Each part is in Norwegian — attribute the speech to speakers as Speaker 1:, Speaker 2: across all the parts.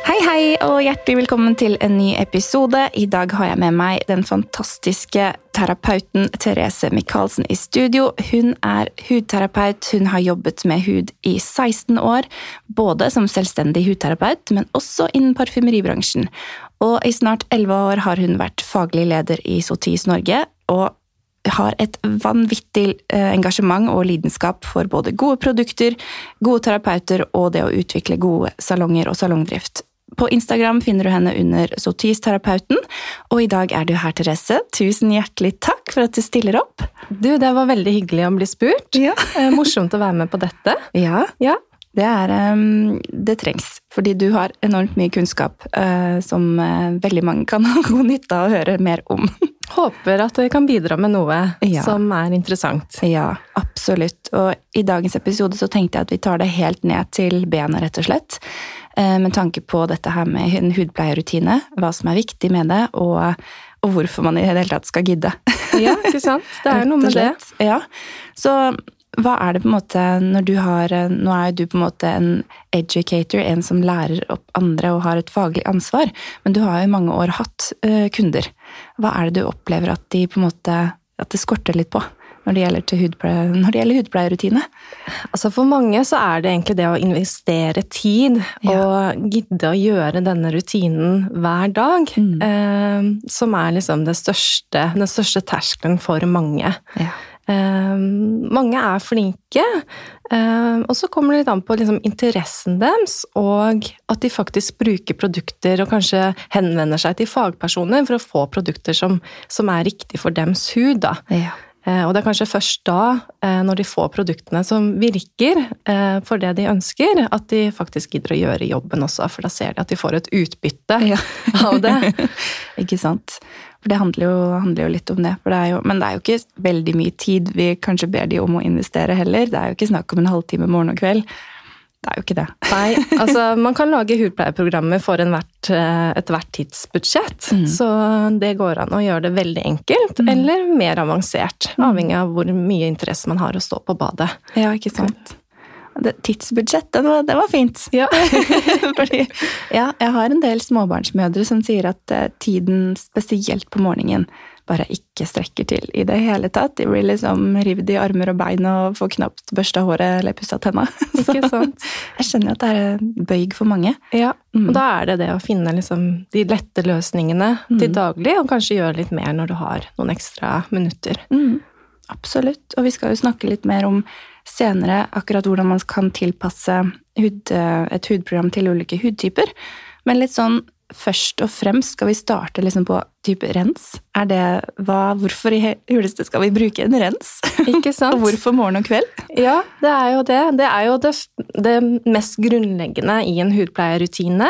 Speaker 1: Hei, hei, og hjertelig velkommen til en ny episode. I dag har jeg med meg den fantastiske terapeuten Therese Michaelsen i studio. Hun er hudterapeut. Hun har jobbet med hud i 16 år, både som selvstendig hudterapeut, men også innen parfymeribransjen. Og i snart 11 år har hun vært faglig leder i Sotis Norge, og har et vanvittig eh, engasjement og lidenskap for både gode produkter, gode terapeuter og det å utvikle gode salonger og salongdrift. På Instagram finner du henne under Sotisterapeuten, og i dag er du her, Therese. Tusen hjertelig takk for at du stiller opp.
Speaker 2: Du, det var veldig hyggelig å bli spurt.
Speaker 1: Ja.
Speaker 2: Eh, Morsomt å være med på dette.
Speaker 1: Ja,
Speaker 2: Ja,
Speaker 1: det, er, um, det trengs, fordi du har enormt mye kunnskap eh, som eh, veldig mange kan ha god nytte av å høre mer om.
Speaker 2: Håper at det kan bidra med noe
Speaker 1: Ja.
Speaker 2: som er interessant.
Speaker 1: Ja, absolutt. Og i dagens episode så tenkte jeg at vi tar det helt ned til benet, rett og slett. Eh, Med tanke på dette her med en hudpleierrutine, hva som er viktig med det, og, og hvorfor man i det hele tatt skal gidde.
Speaker 2: Ja, ikke sant? Det er noe med det.
Speaker 1: Ja. Så hva er det på en måte når du har Nå er jo du på en måte en educator, en som lærer opp andre og har et faglig ansvar, men du har jo i mange år hatt eh, kunder. Hva er det du opplever at de på en måte at det skorter litt på når det gjelder, til hudpleie, når det gjelder hudpleierutine?
Speaker 2: Altså For mange så er det egentlig det å investere tid
Speaker 1: Ja.
Speaker 2: og gidde å gjøre denne rutinen hver dag,
Speaker 1: Mm.
Speaker 2: eh, som er liksom det største, den største terskelen for mange.
Speaker 1: Ja.
Speaker 2: Eh, mange er flinke, eh, og så kommer det litt an på liksom, interessen deres, og at de faktisk bruker produkter og kanskje henvender seg til fagpersoner for å få produkter som, som er riktig for dems hud. Da.
Speaker 1: Ja.
Speaker 2: Eh, og det er kanskje først da, eh, når de får produktene som virker eh, for det de ønsker, at de faktisk gidder å gjøre jobben også, for da ser de at de får et utbytte
Speaker 1: Ja.
Speaker 2: av det.
Speaker 1: Ikke sant? For det handler jo, handler jo litt om det. Det jo, men det er jo ikke veldig mye tid vi kanskje ber de om å investere heller. Det er jo ikke snakk om en halvtime morgen og kveld. Det er jo ikke det.
Speaker 2: Nei, altså man kan lage hudpleieprogrammer for enhvert, eh, ethvert tidsbudsjett.
Speaker 1: Mm.
Speaker 2: Så det går an å gjøre det veldig enkelt, eller mer avansert. Avhengig av hvor mye interesse man har å stå på badet.
Speaker 1: Ja, ikke sant? Det, tidsbudsjett, det var, det var fint.
Speaker 2: Ja.
Speaker 1: Fordi, ja, jeg har en del småbarnsmødre som sier at eh, tiden, spesielt på morgenen, bare ikke strekker til i det hele tatt. De blir liksom revet i armer og bein og får knapt børsta håret eller pussa tenna. Så jeg skjønner at det er en bøyg for mange.
Speaker 2: Ja,
Speaker 1: Mm.
Speaker 2: og da er det det å finne liksom de lette løsningene til daglig, og kanskje gjøre litt mer når du har noen ekstra minutter.
Speaker 1: Mm, absolutt. Og vi skal jo snakke litt mer om senere akkurat hvordan man kan tilpasse hud, et hudprogram til ulike hudtyper. Men litt sånn først og fremst skal vi starte liksom på type rens. Er det, hva, hvorfor i huleste skal vi bruke en rens?
Speaker 2: Ikke sant?
Speaker 1: og hvorfor morgen og kveld?
Speaker 2: Ja, det er jo det. Det er jo det, det mest grunnleggende i en hudpleierrutine.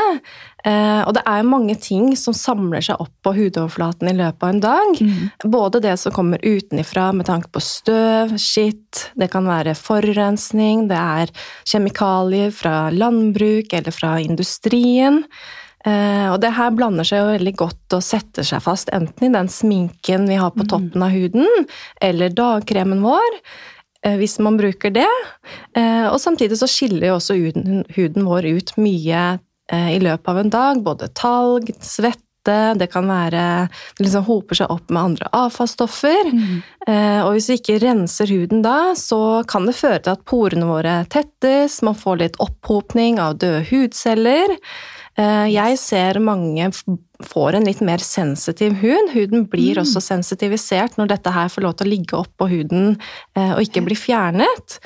Speaker 2: Eh, og det er jo mange ting som samler seg opp på hudoverflaten i løpet av en dag. Både det som kommer utenifra med tanke på støv, skitt, det kan være forurensning, det er kjemikalier fra landbruk eller fra industrien. Eh, og det her blander seg jo veldig godt og setter seg fast enten i den sminken vi har på toppen av huden, eller dagkremen vår, eh, hvis man bruker det. Eh, og samtidig så skiller jo også huden, huden vår ut mye i løpet av en dag. Både talg, svette, det kan være Det liksom hoper seg opp med andre avfallsstoffer. Eh, og hvis vi ikke renser huden da, så kan det føre til at porene våre tettes, man får litt opphopning av døde hudceller. Eh, Jeg ser mange får en litt mer sensitiv hud. Huden blir også sensitivisert når dette her får lov til å ligge oppå huden eh, og ikke bli fjernet.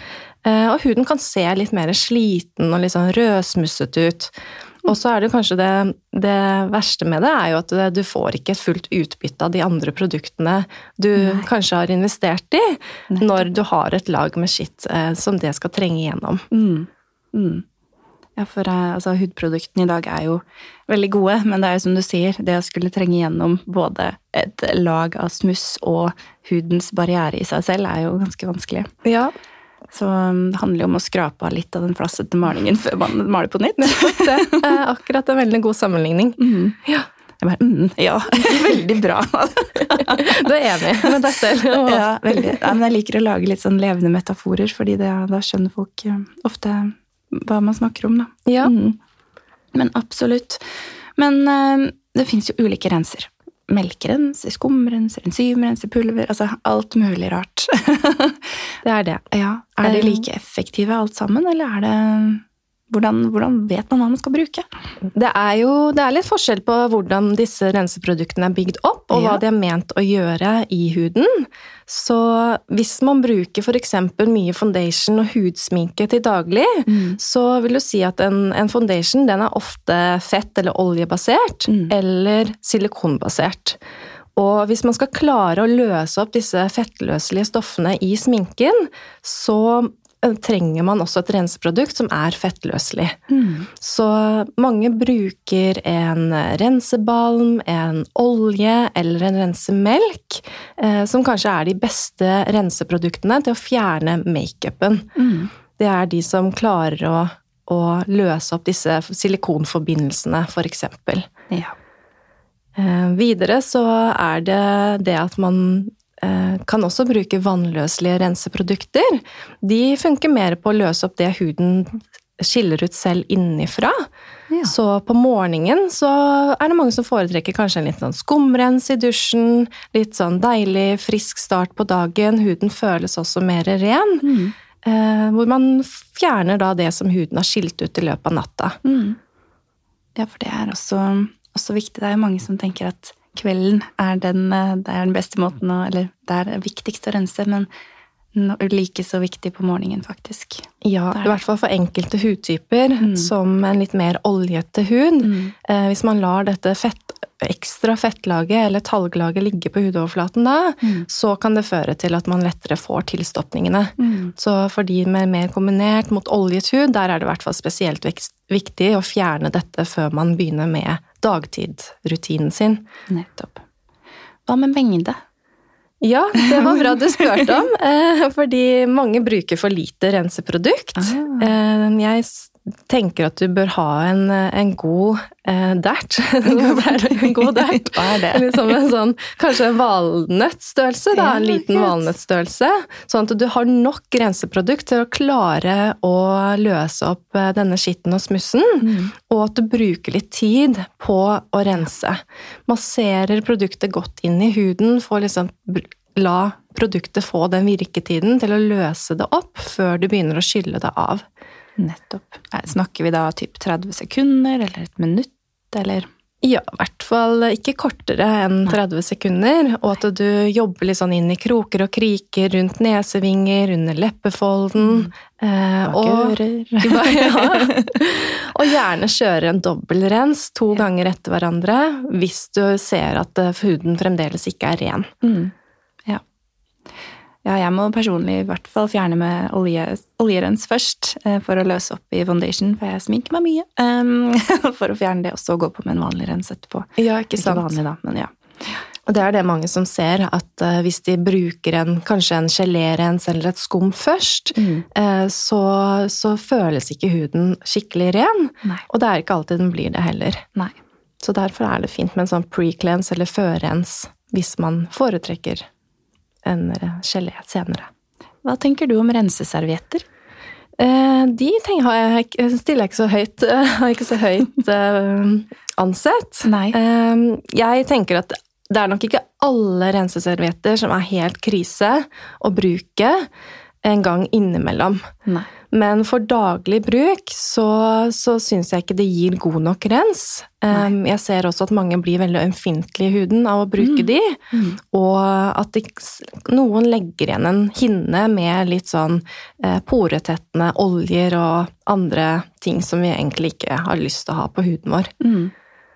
Speaker 2: Eh, Og huden kan se litt mer sliten og litt sånn rødsmusset ut. Og så er det kanskje det, det verste med det, er jo at du får ikke et fullt utbytte av de andre produktene du
Speaker 1: Nei.
Speaker 2: kanskje har investert i, når du har et lag med skitt eh, som det skal trenge igjennom.
Speaker 1: Mm. Mm. Ja, for eh, altså, hudproduktene i dag er jo veldig gode, men det er jo som du sier, det å skulle trenge gjennom både et lag av smuss og hudens barriere i seg selv er jo ganske vanskelig.
Speaker 2: Ja,
Speaker 1: Så um, det handler jo om å skrape av litt av den flassete malingen før man maler på nytt.
Speaker 2: det er akkurat en veldig god sammenligning.
Speaker 1: Mm.
Speaker 2: Ja.
Speaker 1: Jeg bare, mm, ja, veldig bra.
Speaker 2: Du er enig med deg selv?
Speaker 1: ja, veldig. Ja, men jeg liker å lage litt sånn levende metaforer, fordi det, da skjønner folk eh, ofte hva man snakker om, da.
Speaker 2: Ja.
Speaker 1: Mm. Men absolutt. Men eh, det fins jo ulike renser. Melkerens, skumrens, enzymrens, pulver Altså alt mulig rart.
Speaker 2: Det er det.
Speaker 1: ja. Er de
Speaker 2: Eh.
Speaker 1: like effektive alt sammen, eller er det hvordan, hvordan vet man hva man skal bruke?
Speaker 2: Det er jo det er litt forskjell på hvordan disse renseproduktene er bygd opp, og hva
Speaker 1: Ja.
Speaker 2: de er ment å gjøre i huden. Så hvis man bruker f.eks. mye foundation og hudsminke til daglig,
Speaker 1: Mm.
Speaker 2: så vil du si at en, en foundation den er ofte fett- eller oljebasert,
Speaker 1: Mm.
Speaker 2: eller silikonbasert. Og hvis man skal klare å løse opp disse fettløselige stoffene i sminken, så trenger man også et renseprodukt som er fettløselig.
Speaker 1: Mm.
Speaker 2: Så mange bruker en rensebalm, en olje eller en rensemelk, eh, som kanskje er de beste renseproduktene til å fjerne makeupen.
Speaker 1: Mm.
Speaker 2: Det er de som klarer å, å løse opp disse silikonforbindelsene, for eksempel.
Speaker 1: Ja.
Speaker 2: Eh, videre så er det det at man kan også bruke vannløselige renseprodukter. De funker mer på å løse opp det huden skiller ut selv innifra.
Speaker 1: Ja.
Speaker 2: Så på morgenen så er det mange som foretrekker kanskje en litt sånn skumrens i dusjen. Litt sånn deilig, frisk start på dagen. Huden føles også mer ren.
Speaker 1: Mm.
Speaker 2: Eh, hvor man fjerner da det som huden har skilt ut i løpet av natta.
Speaker 1: Mm. Ja, for det er også, også viktig. Det er jo mange som tenker at kvelden er den, eh, det er den beste måten å Eller det er viktigst å rense, men like så viktig på morgenen, faktisk.
Speaker 2: Ja, i hvert fall for enkelte hudtyper,
Speaker 1: Mm.
Speaker 2: som en litt mer oljete hud.
Speaker 1: Mm.
Speaker 2: Eh, hvis man lar dette fett, ekstra fettlaget eller talglaget ligge på hudoverflaten da,
Speaker 1: Mm.
Speaker 2: så kan det føre til at man lettere får tilstoppingene.
Speaker 1: Mm.
Speaker 2: Så for de med mer kombinert mot oljet hud, der er det i hvert fall spesielt viktig å fjerne dette før man begynner med dagtidrutinen sin.
Speaker 1: Nettopp. Hva med mengde?
Speaker 2: Ja, det var bra du spurte om, eh, fordi mange bruker for lite renseprodukt.
Speaker 1: Ah.
Speaker 2: Eh, Jeg tenker at du bør ha en, en god eh, dert. en god dert.
Speaker 1: Hva er det?
Speaker 2: Liksom en sånn, kanskje en valnøttstørrelse,
Speaker 1: Ja,
Speaker 2: en liten valnøttstørrelse. Sånn at du har nok renseprodukt til å klare å løse opp eh, denne skitten og smussen.
Speaker 1: Mm.
Speaker 2: Og at du bruker litt tid på å rense. Masserer produktet godt inn i huden, får liksom la produktet få den virketiden til å løse det opp før du begynner å skylle det av.
Speaker 1: Nettopp. Snakker vi da typ 30 sekunder, eller et minutt, eller?
Speaker 2: Ja, i hvert fall ikke kortere enn 30 sekunder, og at du jobber litt sånn inn i kroker og kriker rundt nesevinger, under leppefolden. eh, og, ja. og gjerne kjøre en dobbeltrens to
Speaker 1: Ja.
Speaker 2: ganger etter hverandre hvis du ser at eh, huden fremdeles ikke er ren.
Speaker 1: Mm. Ja. Ja, jeg må personlig i hvert fall fjerne med olje, oljerens først, eh, for å løse opp i foundation, for jeg sminker meg mye. Um, for å fjerne det, og så gå på med en vanlig rens etterpå.
Speaker 2: Ja, ikke sant.
Speaker 1: Ikke vanlig, da, men ja.
Speaker 2: Og det er det mange som ser, at eh, hvis de bruker en, kanskje en gelérens eller et skum først,
Speaker 1: Mm.
Speaker 2: eh, så, så føles ikke huden skikkelig ren.
Speaker 1: Nei.
Speaker 2: Og det er ikke alltid den blir det heller.
Speaker 1: Nei.
Speaker 2: Så derfor er det fint med en sånn pre-cleanse eller førrens hvis man foretrekker en eh, gelé senere.
Speaker 1: Hva tenker du om renseservietter?
Speaker 2: Eh, De ting har jeg, stiller jeg ikke så høyt, har ikke så høyt eh, ansett.
Speaker 1: Nei.
Speaker 2: Jeg tenker at det er nok ikke alle renseservietter som er helt krise å bruke en gang innimellom.
Speaker 1: Nei.
Speaker 2: Men for daglig bruk så, så syns jeg ikke det gir god nok rens. Um, jeg ser også at mange blir veldig ømfintlige i huden av å bruke
Speaker 1: Mm.
Speaker 2: de,
Speaker 1: Mm.
Speaker 2: og at de, noen legger igjen en hinne med litt sånn eh, poretettende oljer og andre ting som vi egentlig ikke har lyst til å ha på huden vår.
Speaker 1: Mm.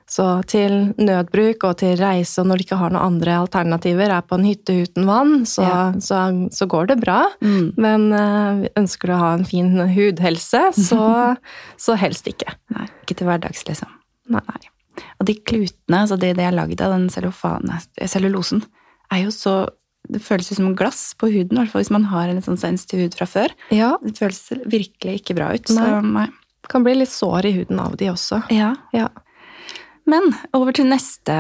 Speaker 2: Så til nødbruk og til reise, og når de ikke har noen andre alternativer, er på en hytte uten vann, så,
Speaker 1: Ja.
Speaker 2: så, så går det bra.
Speaker 1: Mm.
Speaker 2: Men eh, ønsker du å ha en fin hudhelse, så, så helst ikke.
Speaker 1: Nei, ikke til hverdags, liksom.
Speaker 2: Nei. Nei.
Speaker 1: Og de klutene, altså det det er lagd av, den cellulosen, er jo så Det føles som glass på huden, i hvert fall hvis man har en litt sånn sensitiv hud fra før.
Speaker 2: Ja,
Speaker 1: Det føles virkelig ikke bra ut. Så,
Speaker 2: Nei.
Speaker 1: nei.
Speaker 2: kan bli litt sår i huden av de også.
Speaker 1: Ja.
Speaker 2: Ja.
Speaker 1: Men over til neste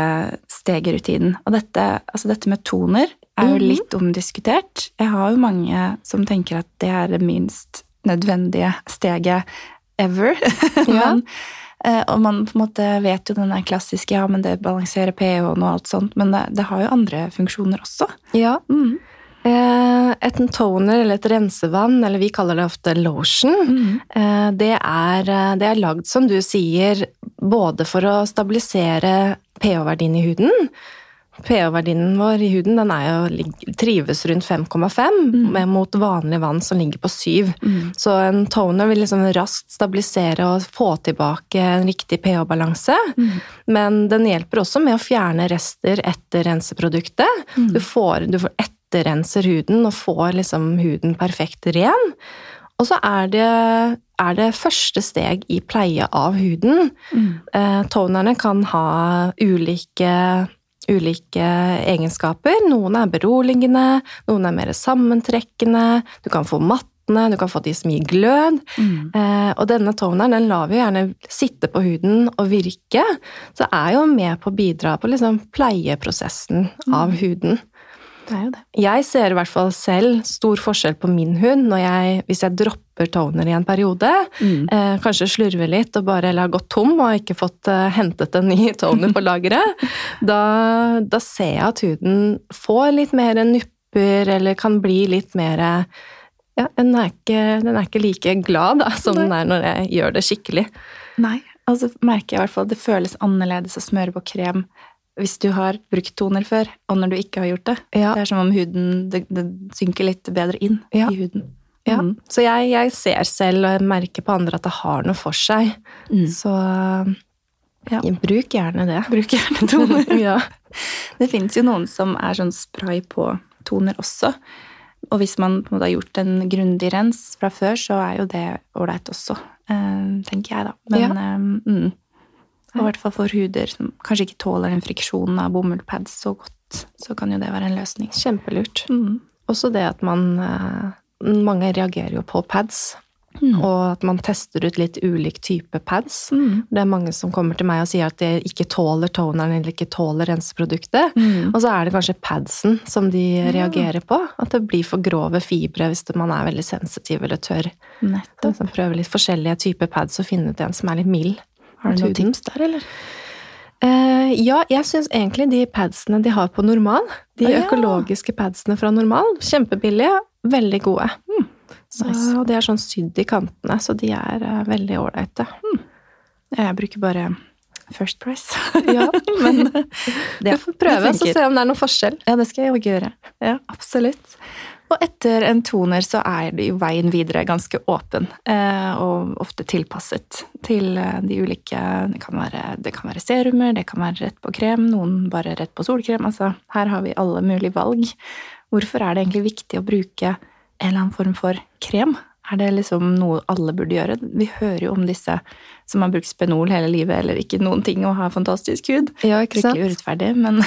Speaker 1: steg i rutinen. Og dette, altså dette med toner er jo
Speaker 2: Mhm.
Speaker 1: litt omdiskutert. Jeg har jo mange som tenker at det er det minst nødvendige steget ever.
Speaker 2: Ja.
Speaker 1: men, eh, og man på en måte vet jo den der klassiske ja, men det balanserer pH-en og alt sånt, men det, det har jo andre funksjoner også.
Speaker 2: ja.
Speaker 1: Mm.
Speaker 2: Eh, Et toner eller et rensevann, eller vi kaller det ofte lotion,
Speaker 1: Mm.
Speaker 2: det er, eh, det er lagd, som du sier, både for å stabilisere pH-verdien i huden. pH-verdien vår i huden den er jo, trives rundt 5,5,
Speaker 1: Mm.
Speaker 2: mot vanlig vann som ligger på 7.
Speaker 1: Mm.
Speaker 2: Så en toner vil liksom raskt stabilisere og få tilbake en riktig pH-balanse.
Speaker 1: Mm.
Speaker 2: Men den hjelper også med å fjerne rester etter renseproduktet.
Speaker 1: Mm.
Speaker 2: Du, får, du får etterrenser huden og får liksom huden perfekt ren. Og så er det, er det første steg i pleie av huden.
Speaker 1: Mm.
Speaker 2: Eh, tonerne kan ha ulike, ulike egenskaper. Noen er beroligende, noen er mer sammentrekkende. Du kan få mattene, du kan få de som gir glød.
Speaker 1: Mm.
Speaker 2: Eh, og denne toneren den lar vi gjerne sitte på huden og virke. Så er jo med på å bidra på liksom pleieprosessen av huden.
Speaker 1: Det er jo det.
Speaker 2: Jeg ser i hvert fall selv stor forskjell på min hund når jeg, hvis jeg dropper toner i en periode.
Speaker 1: Mm.
Speaker 2: Eh, kanskje slurver litt og bare eller har gått tom og ikke fått eh, hentet en ny toner på lageret. Da, da ser jeg at huden får litt mer nupper eller kan bli litt mer ja, den er, ikke, den er ikke like glad da, som den er når jeg gjør det skikkelig.
Speaker 1: Nei, og så merker jeg i hvert fall at det føles annerledes å smøre på krem hvis du har brukt toner før, og når du ikke har gjort det.
Speaker 2: Ja.
Speaker 1: Det er som om huden det, det synker litt bedre inn
Speaker 2: Ja.
Speaker 1: i huden.
Speaker 2: Ja.
Speaker 1: Mm.
Speaker 2: Så jeg, jeg ser selv og jeg merker på andre at det har noe for seg.
Speaker 1: Mm.
Speaker 2: Så
Speaker 1: Ja.
Speaker 2: bruk gjerne det.
Speaker 1: Bruk gjerne toner.
Speaker 2: ja.
Speaker 1: Det fins jo noen som er sånn spray på toner også. Og hvis man på en måte har gjort en grundig rens fra før, så er jo det ålreit også, eh, tenker jeg da. Men
Speaker 2: Ja.
Speaker 1: eh, mm. Og i hvert fall for huder som kanskje ikke tåler den friksjonen av bomullpads så godt, så kan jo det være en løsning.
Speaker 2: Kjempelurt.
Speaker 1: Mm.
Speaker 2: Også det at man eh, Mange reagerer jo på pads,
Speaker 1: Mm.
Speaker 2: og at man tester ut litt ulik type pads.
Speaker 1: Mm.
Speaker 2: Det er mange som kommer til meg og sier at de ikke tåler toneren eller ikke tåler renseproduktet.
Speaker 1: Mm.
Speaker 2: Og så er det kanskje padsen som de reagerer på. At det blir for grove fibre hvis man er veldig sensitiv eller tørr.
Speaker 1: Nettopp.
Speaker 2: Så prøve litt forskjellige typer pads og finne ut en som er litt mild.
Speaker 1: Har du noen tips der, eller?
Speaker 2: Uh, ja, jeg syns egentlig de padsene de har på Normal, de
Speaker 1: ah, ja.
Speaker 2: økologiske padsene fra Normal, kjempebillige, veldig gode. Så,
Speaker 1: Nice.
Speaker 2: og de er sånn sydd i kantene, så de er uh, veldig ålreite.
Speaker 1: Jeg bruker bare First Price.
Speaker 2: Ja,
Speaker 1: Men det,
Speaker 2: du får prøve og se om det er noen forskjell.
Speaker 1: Ja, det skal jeg jo gjøre. Ja, absolutt. Og etter en toner så er det jo veien videre ganske åpen, eh, og ofte tilpasset til eh, de ulike Det kan være, det kan være serumer, det kan være rett på krem, noen bare rett på solkrem. Altså, her har vi alle mulige valg. Hvorfor er det egentlig viktig å bruke en eller annen form for krem? Er det liksom noe alle burde gjøre? Vi hører jo om disse som har brukt Spenol hele livet, eller ikke noen ting, og har fantastisk hud.
Speaker 2: Ja, ikke sant?
Speaker 1: Fryktelig urettferdig, men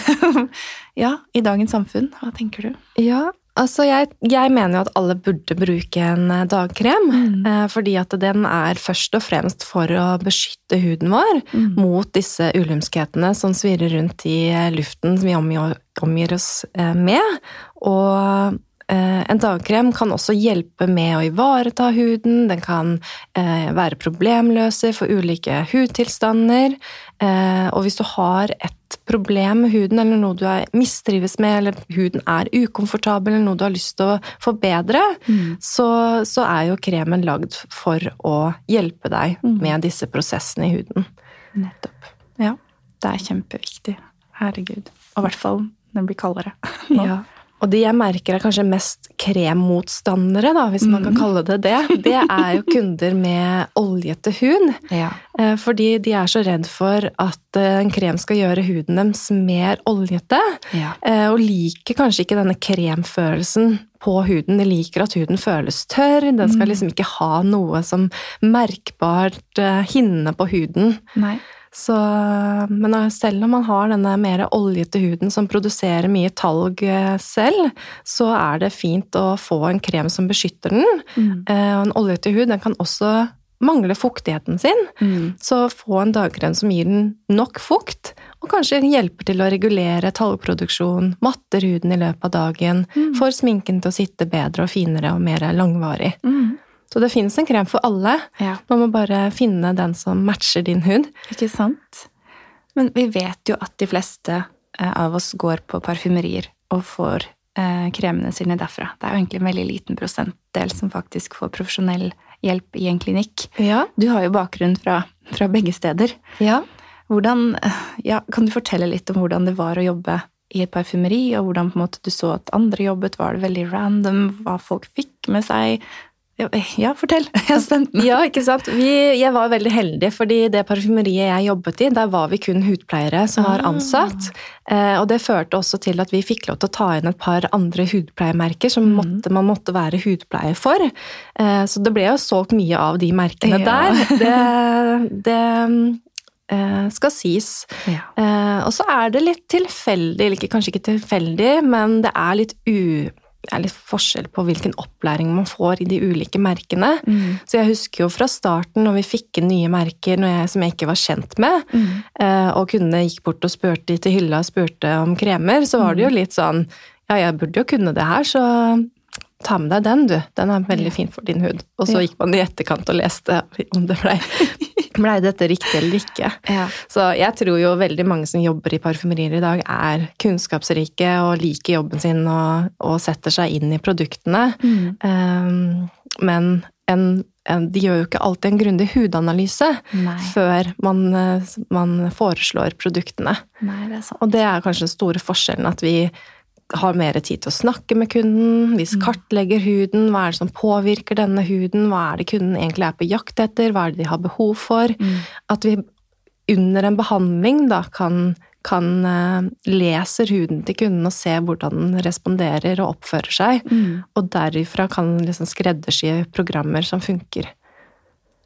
Speaker 1: ja, i dagens samfunn, hva tenker du?
Speaker 2: Ja, altså jeg, jeg mener jo at alle burde bruke en eh, dagkrem,
Speaker 1: Mm.
Speaker 2: eh, fordi at den er først og fremst for å beskytte huden vår
Speaker 1: Mm.
Speaker 2: mot disse ulymskhetene som svirrer rundt i eh, luften som vi omgir, omgir oss med. Og en dagkrem kan også hjelpe med å ivareta huden, den kan eh, være problemløser for ulike hudtilstander. Eh, og hvis du har et problem med huden, eller noe du mistrives med, eller huden er ukomfortabel, eller noe du har lyst til å forbedre,
Speaker 1: Mm.
Speaker 2: så, så er jo kremen lagd for å hjelpe deg
Speaker 1: Mm.
Speaker 2: med disse prosessene i huden.
Speaker 1: Nettopp. Ja, det er kjempeviktig. Herregud. Og i hvert fall når det blir kaldere. nå.
Speaker 2: Ja. Og de jeg merker er kanskje mest kremmotstandere, da, hvis man kan kalle det det, det er jo kunder med oljete hud.
Speaker 1: Ja.
Speaker 2: Eh, Fordi de er så redd for at eh, en krem skal gjøre huden deres mer oljete.
Speaker 1: Ja.
Speaker 2: eh, Og liker kanskje ikke denne kremfølelsen på huden. De liker at huden føles tørr. Den skal liksom ikke ha noe som merkbart hinne på huden.
Speaker 1: Nei.
Speaker 2: Så, men eh, selv om man har denne mer oljete huden som produserer mye talg eh, selv, så er det fint å få en krem som beskytter den.
Speaker 1: Mm.
Speaker 2: Eh, en oljete hud den kan også mangle fuktigheten sin.
Speaker 1: Mm.
Speaker 2: Så få en dagkrem som gir den nok fukt, og kanskje hjelper til å regulere talgproduksjon, matter huden i løpet av dagen,
Speaker 1: Mm.
Speaker 2: får sminken til å sitte bedre og finere og mer langvarig.
Speaker 1: Mm.
Speaker 2: Så det finnes en krem for alle.
Speaker 1: Ja.
Speaker 2: Man må bare finne den som matcher din hud.
Speaker 1: Ikke sant? Men vi vet jo at de fleste eh, av oss går på parfymerier og får eh, kremene sine derfra. Det er jo egentlig en veldig liten prosentdel som faktisk får profesjonell hjelp i en klinikk.
Speaker 2: Ja.
Speaker 1: Du har jo bakgrunn fra, fra begge steder.
Speaker 2: ja.
Speaker 1: Hvordan, eh, ja, kan du fortelle litt om hvordan det var å jobbe i et parfymeri, og hvordan måte du så at andre jobbet? Var det veldig random hva folk fikk med seg? Ja, fortell! Jeg er spent.
Speaker 2: Ja, ikke sant. Vi, jeg var veldig heldig, fordi det parfymeriet jeg jobbet i, der var vi kun hudpleiere som var
Speaker 1: Ah.
Speaker 2: ansatt. Eh, og det førte også til at vi fikk lov til å ta inn et par andre hudpleiemerker som
Speaker 1: Mm.
Speaker 2: måtte, man måtte være hudpleier for. Eh, så det ble jo solgt mye av de merkene
Speaker 1: Ja.
Speaker 2: der. Det, det eh, skal sies.
Speaker 1: Ja.
Speaker 2: Eh, og så er det litt tilfeldig, eller kanskje ikke tilfeldig, men det er litt u... Det er litt forskjell på hvilken opplæring man får i de ulike merkene.
Speaker 1: Mm.
Speaker 2: Så jeg husker jo fra starten, når vi fikk inn nye merker når jeg, som jeg ikke var kjent med,
Speaker 1: Mm.
Speaker 2: eh, og kundene gikk bort og spurte til hylla og spurte om kremer, så var det jo litt sånn Ja, jeg burde jo kunne det her, så ta med deg den, du. Den er veldig fin for din hud. Og så
Speaker 1: Ja.
Speaker 2: gikk man i etterkant og leste om det blei ble dette riktig eller ikke.
Speaker 1: Ja.
Speaker 2: Så jeg tror jo veldig mange som jobber i parfymerier i dag, er kunnskapsrike og liker jobben sin og, og setter seg inn i produktene.
Speaker 1: Mm.
Speaker 2: Um, men en, en, de gjør jo ikke alltid en grundig hudanalyse
Speaker 1: Nei.
Speaker 2: før man, eh, man foreslår produktene.
Speaker 1: Nei, det er.
Speaker 2: Og det er kanskje den store forskjellen, at vi har mer tid til å snakke med kunden, vi kartlegger huden, hva er det som påvirker denne huden, hva er det kunden egentlig er på jakt etter, hva er det de har behov for.
Speaker 1: Mm.
Speaker 2: At vi under en behandling da kan, kan eh, leser huden til kunden og se hvordan den responderer og oppfører seg,
Speaker 1: Mm.
Speaker 2: og derifra kan liksom skreddersy programmer som funker.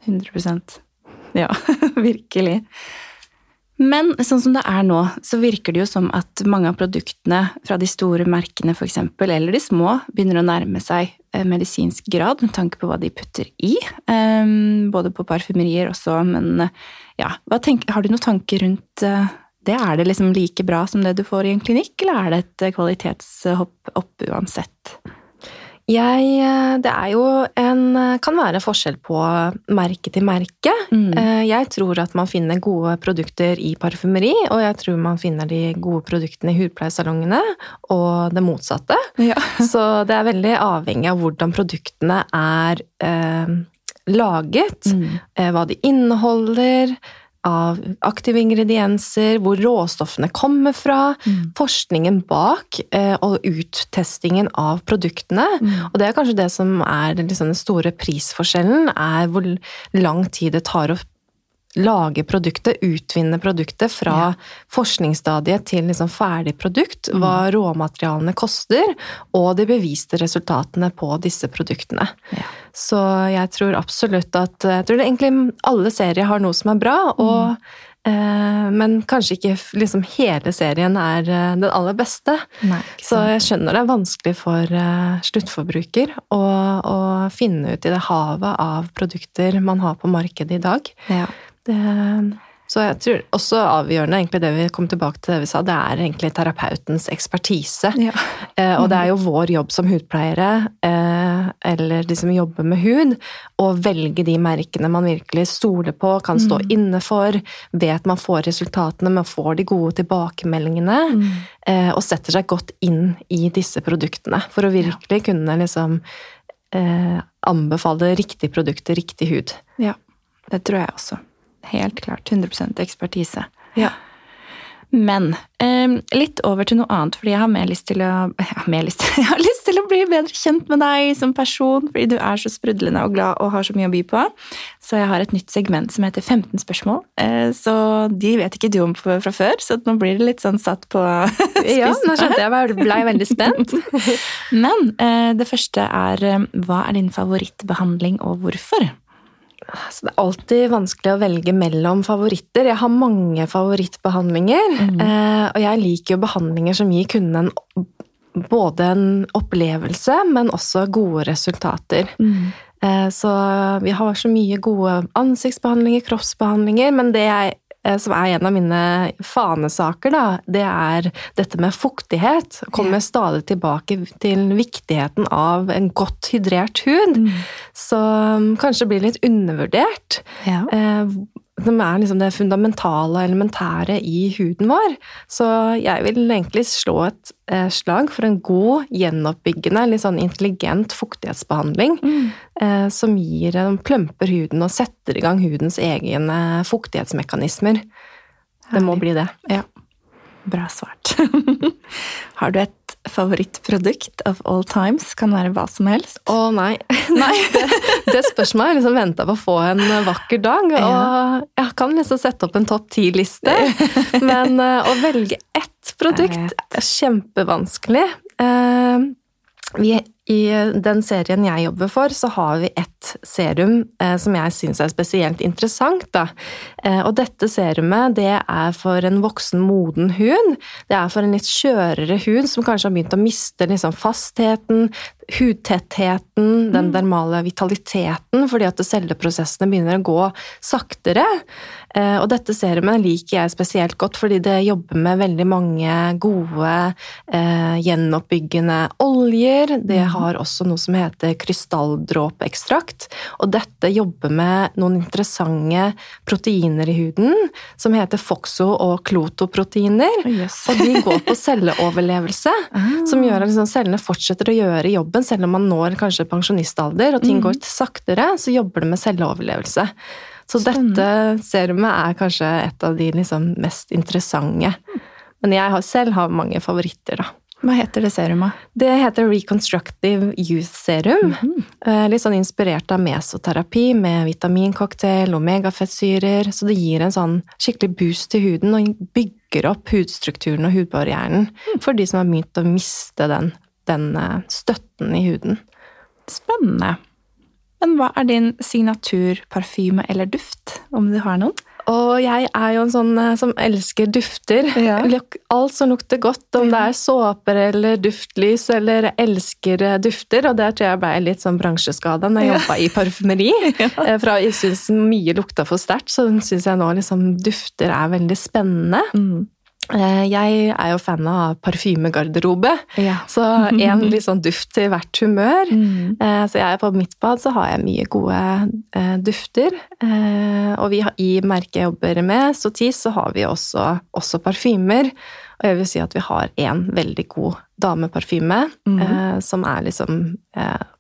Speaker 1: 100% Ja, virkelig. Men sånn som det er nå, så virker det jo som at mange av produktene fra de store merkene eksempel, eller de små, begynner å nærme seg eh, medisinsk grad med tanke på hva de putter i. Ehm, Både på parfymerier også, men eh, ja, hva tenk, har du noen tanker rundt eh, det? Er det liksom like bra som det du får i en klinikk, eller er det et kvalitetshopp opp uansett?
Speaker 2: Jeg, eh, det er jo en eh, kan være forskjell på merke til merke.
Speaker 1: Mm.
Speaker 2: Eh, Jeg tror at man finner gode produkter i parfymeri, og jeg tror man finner de gode produktene i hudpleiesalongene, og det motsatte.
Speaker 1: Ja.
Speaker 2: Så det er veldig avhengig av hvordan produktene er eh, laget,
Speaker 1: Mm.
Speaker 2: hva de inneholder, av aktive ingredienser, hvor råstoffene kommer fra,
Speaker 1: Mm.
Speaker 2: forskningen bak eh, og uttestingen av produktene.
Speaker 1: Mm.
Speaker 2: Og det er kanskje det som er liksom den store prisforskjellen, er hvor lang tid det tar å lage produktet, utvinne produktet fra forskningsstadiet til liksom ferdig produkt, hva råmaterialene koster, og de beviste resultatene på disse produktene.
Speaker 1: Ja.
Speaker 2: Så jeg tror absolutt at Jeg tror egentlig alle serier har noe som er bra, og, eh, men kanskje ikke liksom hele serien er eh, den aller beste.
Speaker 1: Nei,
Speaker 2: Så jeg skjønner det er vanskelig for eh, sluttforbruker å, å finne ut i det havet av produkter man har på markedet i dag.
Speaker 1: Ja.
Speaker 2: Det, så jeg tror også avgjørende, egentlig det vi kom tilbake til det vi sa, det er egentlig terapeutens ekspertise.
Speaker 1: Ja.
Speaker 2: Eh, og det er jo vår jobb som hudpleiere, eh, eller de som jobber med hud, å velge de merkene man virkelig stoler på, kan stå inne for, vet man får resultatene, man får de gode tilbakemeldingene,
Speaker 1: Mm.
Speaker 2: eh, og setter seg godt inn i disse produktene, for å virkelig kunne liksom eh, anbefale riktig produkt til riktig hud.
Speaker 1: Ja, det tror jeg også. Helt klart. 100 ekspertise.
Speaker 2: Ja.
Speaker 1: Men eh, litt over til noe annet, fordi jeg har mer lyst til å jeg har, mer lyst, jeg har lyst til å bli bedre kjent med deg som person, fordi du er så sprudlende og glad og har så mye å by på. Så jeg har et nytt segment som heter 15 spørsmål. Eh, så de vet ikke du om fra før, så nå blir det litt sånn satt på spissen.
Speaker 2: Ja, nå skjønte jeg, jeg ble veldig spent.
Speaker 1: Men eh, det første er eh, hva er din favorittbehandling, og hvorfor?
Speaker 2: Så det er alltid vanskelig å velge mellom favoritter. Jeg har mange favorittbehandlinger. Mm. Eh, og jeg liker jo behandlinger som gir kunden en, både en opplevelse, men også gode resultater. Mm. Eh, så vi har så mye gode ansiktsbehandlinger, kroppsbehandlinger, men det jeg som er en av mine fanesaker, da, det er dette med fuktighet. Kommer stadig tilbake til viktigheten av en godt hydrert hud. Mm. Som kanskje blir litt undervurdert. Ja. Eh, som er liksom det fundamentale og elementære i huden vår. Så jeg vil egentlig slå et eh, slag for en god, gjenoppbyggende, litt sånn intelligent fuktighetsbehandling. Mm. Eh, som gir en plømper huden og setter i gang hudens egne fuktighetsmekanismer. Det må bli det.
Speaker 1: Ja. Bra svart. Har du et favorittprodukt of all times? Kan være hva som helst.
Speaker 2: Å nei. nei. Det, det spørsmålet har liksom venta på å få en vakker dag. Og jeg kan liksom sette opp en topp ti-liste. Men uh, å velge ett produkt er kjempevanskelig. Uh, vi i den serien jeg jobber for, så har vi et serum eh, som jeg syns er spesielt interessant. Da. Eh, og dette serumet det er for en voksen, moden hud. Det er for en litt skjørere hud som kanskje har begynt å miste liksom, fastheten, hudtettheten, den mm. dermale vitaliteten, fordi at celleprosessene begynner å gå saktere. Eh, og dette serumet liker jeg spesielt godt fordi det jobber med veldig mange gode eh, gjenoppbyggende oljer. Det mm. Har også noe som heter krystalldråpeekstrakt. Og dette jobber med noen interessante proteiner i huden som heter foxo- og klotoproteiner. Oh, yes. og de går på celleoverlevelse, ah. som gjør at liksom cellene fortsetter å gjøre jobben selv om man når kanskje pensjonistalder og ting mm. går saktere, så jobber det med celleoverlevelse. Så dette serumet er kanskje et av de liksom mest interessante. Men jeg har selv har mange favoritter, da.
Speaker 1: Hva heter det serumet?
Speaker 2: Det heter Reconstructive Youth Serum. Mm -hmm. Litt sånn inspirert av mesoterapi med vitamincocktail og megafettsyrer. Så det gir en sånn skikkelig boost til huden og bygger opp hudstrukturen og hudbarrieren mm. for de som har begynt å miste den, den eh, støtten i huden.
Speaker 1: Spennende. Men hva er din signaturparfyme eller duft, om du har noen?
Speaker 2: Og jeg er jo en sånn eh, som elsker dufter. Ja. Alt som lukter godt, om det er såper eller duftlys eller jeg elsker eh, dufter. Og der tror jeg ble litt sånn bransjeskada når jeg ja. jobba i parfymeri. Ja. For jeg syns mye lukta for sterkt, så syns jeg nå liksom dufter er veldig spennende. Mm. Eh, jeg er jo fan av parfymegarderobe, ja. så en litt sånn duft til hvert humør. Mm. Eh, så jeg på mitt bad så har jeg mye gode eh, dufter. Og vi i merket jeg jobber med, Sotis, så har vi også, også parfymer. Og jeg vil si at vi har én veldig god dameparfyme, mm. som er liksom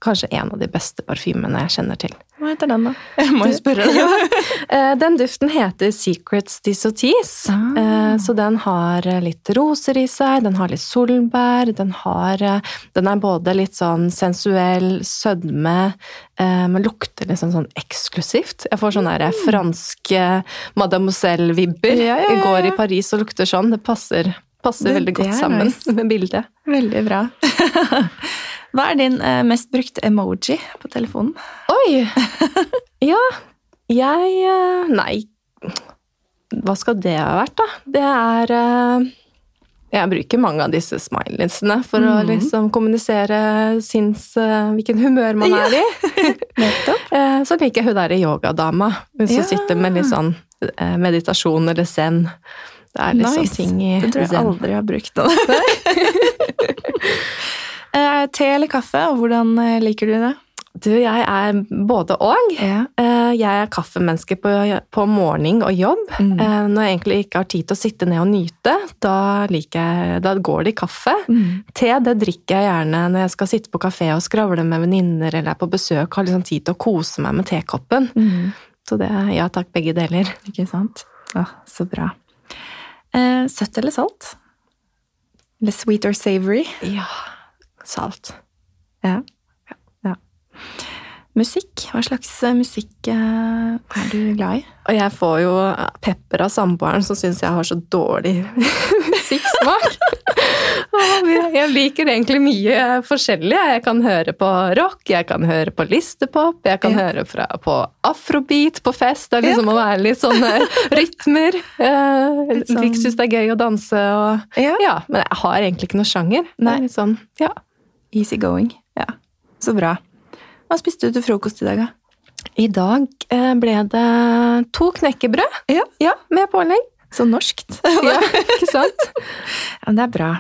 Speaker 2: kanskje en av de beste parfymene jeg kjenner til.
Speaker 1: Hva heter den, da? Jeg må jo spørre.
Speaker 2: Eh, den duften heter Secrets Dissotees. Ah. Så den har eh, litt roser i seg, den har litt solbær, den har Den er både litt sånn sensuell, sødme, men lukter liksom sånn eksklusivt. Jeg får sånne mm. franske mademoiselle-vibber. Ja, ja, ja, Går i Paris og lukter sånn. Det passer, passer det, veldig godt sammen nice. med bildet.
Speaker 1: Veldig bra. Hva er din eh, mest brukte emoji på telefonen?
Speaker 2: Oi! Ja, jeg eh, Nei, hva skal det ha vært, da? Det er eh, Jeg bruker mange av disse smileysene for mm. å mhm. liksom kommunisere sinns, hvilken humør man er i. Så liker jeg hun derre yogadama. Hun som ja. sitter med litt sånn meditasjon eller zen.
Speaker 1: Det er liksom nice. ting i. Det tror jeg zen. aldri har brukt. det. Eh, te eller kaffe, og hvordan eh, liker du det?
Speaker 2: Du, jeg er både og. Ja. Eh, jeg er kaffemenneske på, på morgen og jobb. Mm. Når jeg egentlig ikke har tid til å sitte ned og nyte, da, jeg, da går det i kaffe. Mm. Te det drikker jeg gjerne når jeg skal sitte på kafé og skravle med venninner eller er på besøk og har liksom tid til å kose meg med tekoppen. Mm. Så det ja takk, begge deler.
Speaker 1: Ikke sant? Å, så bra. Eh, søtt eller salt? Eller sweet or savory?
Speaker 2: Ja, salt.
Speaker 1: Ja. ja. Musikk? Hva slags eh, musikk eh, er du glad i?
Speaker 2: Og jeg får jo pepper av samboeren som syns jeg har så dårlig musikksmak. jeg liker egentlig mye forskjellig. Jeg kan høre på rock, jeg kan høre på listepop, jeg kan ja. høre fra, på afrobeat på fest. Det er liksom ja. å være litt sånne rytmer. Jeg sånn... syns det er gøy å danse og ja. ja. Men jeg har egentlig ikke noe sjanger.
Speaker 1: Nei.
Speaker 2: litt sånn, ja.
Speaker 1: Easy going. Ja. Så bra. Hva spiste du til frokost i dag, da?
Speaker 2: I dag eh, ble det to knekkebrød.
Speaker 1: Ja.
Speaker 2: ja med pålegg.
Speaker 1: Så norskt.
Speaker 2: ja, ikke sant?
Speaker 1: ja, men det er bra.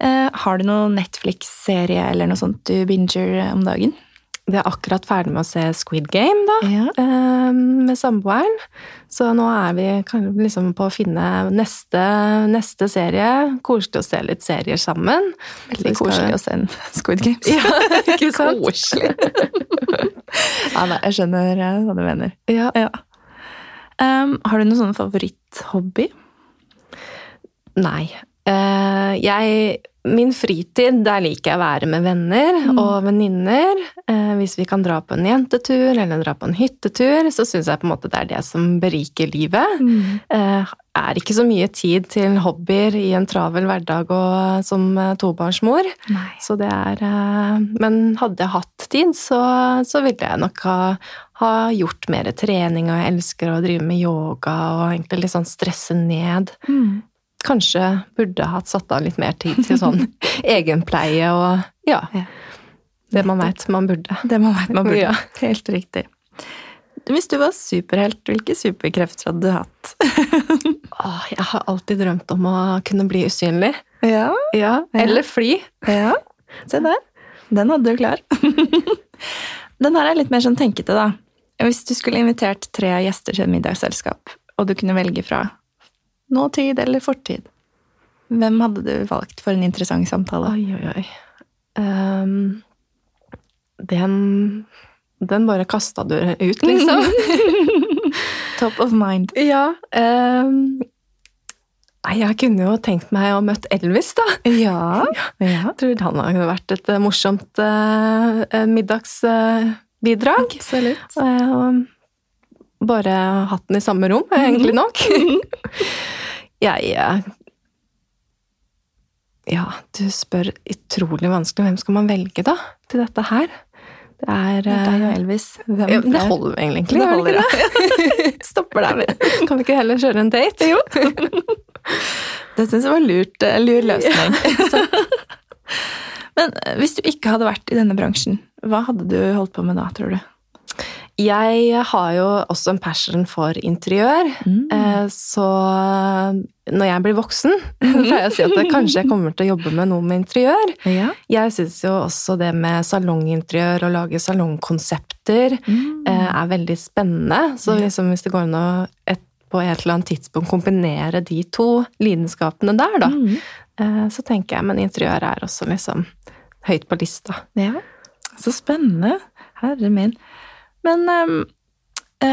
Speaker 1: Eh, har du noen Netflix-serie eller noe sånt du binger om dagen?
Speaker 2: Vi er akkurat ferdig med å se Squid Game, da,
Speaker 1: ja.
Speaker 2: Eh, med samboeren. Så nå er vi liksom på å finne neste, neste serie. Koselig å se litt serier sammen.
Speaker 1: Veldig koselig å se en Squid Games.
Speaker 2: Ja, ikke sant?
Speaker 1: Koselig. ja, nei, jeg skjønner eh, hva du mener.
Speaker 2: Ja.
Speaker 1: ja. Um, har du noen sånne favoritthobby?
Speaker 2: Nei. Uh, jeg Min fritid, der liker jeg å være med venner mm. og venninner. Uh, hvis vi kan dra på en jentetur eller dra på en hyttetur, så syns jeg på en måte det er det som beriker livet.
Speaker 1: Mm.
Speaker 2: Uh, er ikke så mye tid til hobbyer i en travel hverdag og som tobarnsmor.
Speaker 1: Nei.
Speaker 2: Så det er Men hadde jeg hatt tid, så, så ville jeg nok ha, ha gjort mer trening, og jeg elsker å drive med yoga og egentlig litt sånn stresse ned.
Speaker 1: Mm
Speaker 2: kanskje burde hatt satt av litt mer tid til sånn egenpleie og ja. Det man veit man burde.
Speaker 1: Det man veit man burde.
Speaker 2: Ja.
Speaker 1: Helt riktig. Hvis du var superhelt, hvilke superkrefter hadde du hatt?
Speaker 2: Åh, jeg har alltid drømt om å kunne bli usynlig.
Speaker 1: Ja.
Speaker 2: ja. Eller fly.
Speaker 1: Ja. Se der. Den hadde du klar. Den her er litt mer sånn tenkete, da. Hvis du skulle invitert tre gjester til et middagsselskap, og du kunne velge fra nåtid eller fortid? Hvem hadde du valgt for en interessant samtale?
Speaker 2: Oi, oi, oi. Um, den Den bare kasta du ut, liksom.
Speaker 1: Top of mind.
Speaker 2: Ja. Um, jeg kunne jo tenkt meg å møtt Elvis, da.
Speaker 1: Ja.
Speaker 2: Jeg tror han hadde vært et morsomt uh, middagsbidrag.
Speaker 1: Absolutt.
Speaker 2: Uh, bare hatt den i samme rom, egentlig nok. jeg eh, Ja, du spør utrolig vanskelig. Hvem skal man velge, da, til dette her?
Speaker 1: Det er Deg og eh, Elvis.
Speaker 2: Hvem ja, det holder egentlig.
Speaker 1: Det holder, det.
Speaker 2: Stopper der. Kan vi ikke heller kjøre en date?
Speaker 1: Jo. det syns jeg var lurt. Eh, lur løsning. Men hvis du ikke hadde vært i denne bransjen, hva hadde du holdt på med da, tror du?
Speaker 2: Jeg har jo også en passion for interiør,
Speaker 1: mm.
Speaker 2: Eh, så når jeg blir voksen, pleier jeg å si at kanskje jeg kommer til å jobbe med noe med interiør.
Speaker 1: Ja.
Speaker 2: Jeg syns jo også det med salonginteriør, å lage salongkonsepter,
Speaker 1: mm.
Speaker 2: er veldig spennende. Så liksom, hvis det går an å på et eller annet tidspunkt kombinere de to lidenskapene der, da,
Speaker 1: mm.
Speaker 2: så tenker jeg men interiør er også liksom høyt på lista.
Speaker 1: Ja, så spennende. Herre min. Men um,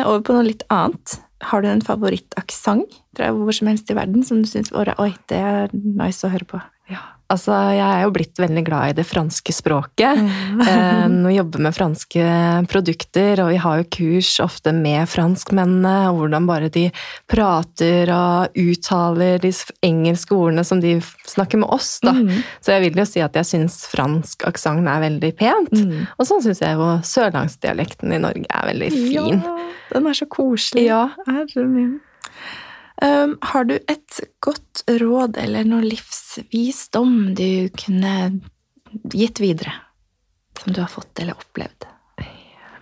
Speaker 1: over på noe litt annet. Har du en favorittaksent fra hvor som helst i verden som du syns Oi, det er nice å høre på?
Speaker 2: Ja. Altså, jeg er jo blitt veldig glad i det franske språket. Mm. Vi jobber med franske produkter, og vi har jo kurs ofte med franskmennene, og hvordan bare de prater og uttaler de engelske ordene som de snakker med oss, da.
Speaker 1: Mm.
Speaker 2: Så jeg vil jo si at jeg syns fransk aksent er veldig pent.
Speaker 1: Mm.
Speaker 2: Og sånn syns jeg jo sørlandsdialekten i Norge er veldig fin.
Speaker 1: Ja, den er så koselig.
Speaker 2: Ja.
Speaker 1: Herre min. Um, har du et godt råd eller noe livsvisdom du kunne gitt videre? Som du har fått eller opplevd?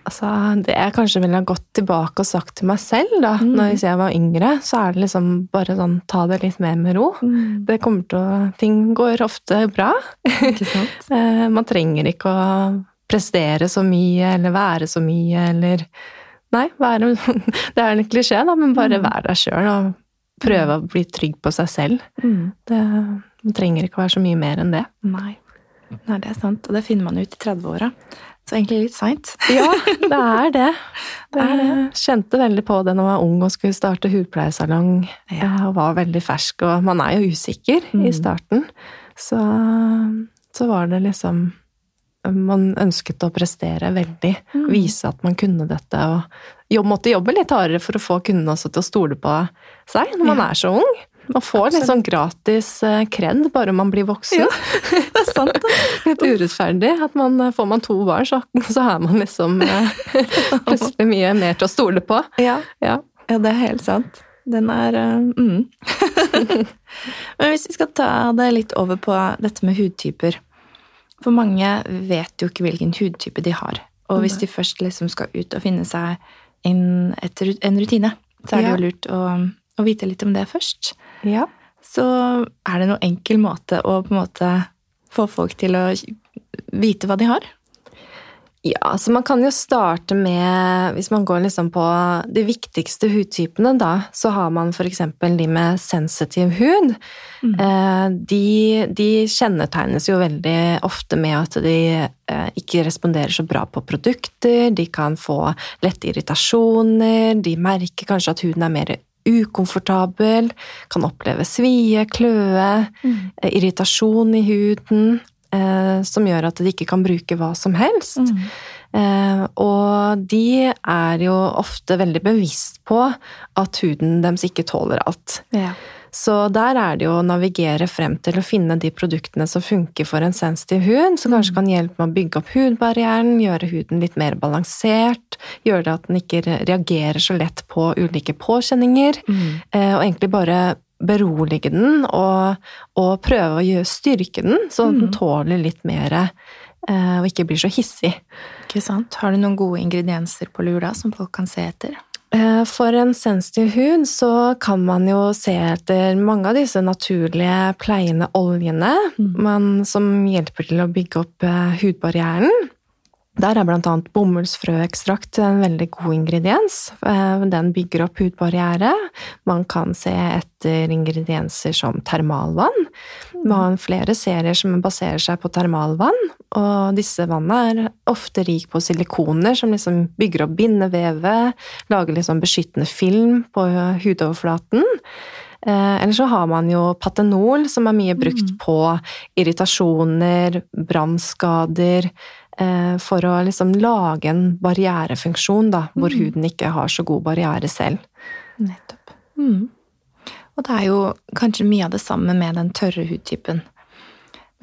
Speaker 2: Altså, det jeg kanskje ville ha gått tilbake og sagt til meg selv da
Speaker 1: mm.
Speaker 2: når jeg var yngre, så er det liksom bare sånn ta det litt mer med ro.
Speaker 1: Mm.
Speaker 2: Det kommer til å Ting går ofte bra.
Speaker 1: Ikke sant?
Speaker 2: Eh, man trenger ikke å prestere så mye eller være så mye eller Nei, være Det er en klisjé, da, men bare
Speaker 1: mm.
Speaker 2: være deg sjøl og prøve å bli trygg på seg selv.
Speaker 1: Mm.
Speaker 2: Det, det trenger ikke å være så mye mer enn det.
Speaker 1: Nei. Nei, det er sant. Og det finner man ut i 30-åra. Så egentlig litt seint.
Speaker 2: Ja, det er det. det, er det. Jeg kjente veldig på det når jeg var ung og skulle starte hudpleiesalong. Ja. Og var veldig fersk, og man er jo usikker mm. i starten. Så, så, var det liksom Man ønsket å prestere veldig. Mm. Vise at man kunne dette. Og jobb, måtte jobbe litt hardere for å få kundene også til å stole på seg når man ja. er så ung. Man får litt sånn gratis eh, kred bare man blir voksen. Ja,
Speaker 1: det er sant.
Speaker 2: litt urettferdig. At man, eh, får man to barn, så, så er man liksom eh, plutselig mye mer til å stole på.
Speaker 1: Ja, ja. ja det er helt sant. Den er mm. Men hvis vi skal ta det litt over på dette med hudtyper For mange vet jo ikke hvilken hudtype de har. Og hvis de først liksom skal ut og finne seg en, en rutine, så er det jo lurt å å vite litt om det først.
Speaker 2: Ja.
Speaker 1: Så er det noen enkel måte å på en måte få folk til å vite hva de har?
Speaker 2: Ja, så man kan jo starte med Hvis man går liksom på de viktigste hudtypene, da, så har man f.eks. de med sensitiv hud. Mm. Eh, de, de, kjennetegnes jo veldig ofte med at de eh, ikke responderer så bra på produkter. De kan få lette irritasjoner, de merker kanskje at huden er mer ukomfortabel, kan oppleve svie, kløe, mm. Eh, irritasjon i huden, eh, som gjør at de ikke kan bruke hva som helst. Mm. Eh, og de er jo ofte veldig bevisst på at huden deres ikke tåler alt.
Speaker 1: Ja.
Speaker 2: Så der er det jo å navigere frem til å finne de produktene som funker for en sensitiv hud, som kanskje mm. kan hjelpe med å bygge opp hudbarrieren, gjøre huden litt mer balansert, gjøre det at den ikke reagerer så lett på ulike påkjenninger, mm. Eh, og egentlig bare berolige den og, og prøve å styrke den, sånn at den mm. tåler litt mer eh, og ikke blir så hissig.
Speaker 1: Ikke sant. Har du noen gode ingredienser på lur da, som folk kan se etter?
Speaker 2: Eh, for en sensitiv hud så kan man jo se etter mange av disse naturlige pleiende oljene mm. som hjelper til å bygge opp eh, hudbarrieren. Der er bl.a. bomullsfrøekstrakt en veldig god ingrediens. Eh, den bygger opp hudbarriere. Man kan se etter ingredienser som termalvann. Man har flere serier som baserer seg på termalvann, og disse vannene er ofte rik på silikoner som liksom bygger opp bindevevet, lager liksom beskyttende film på hudoverflaten. Eh, eller så har man jo patenol, som er mye brukt mm. på irritasjoner, brannskader, for å liksom lage en barrierefunksjon, da, hvor mm. huden ikke har så god barriere selv.
Speaker 1: Nettopp. Mm. Og det er jo kanskje mye av det samme med den tørre hudtypen.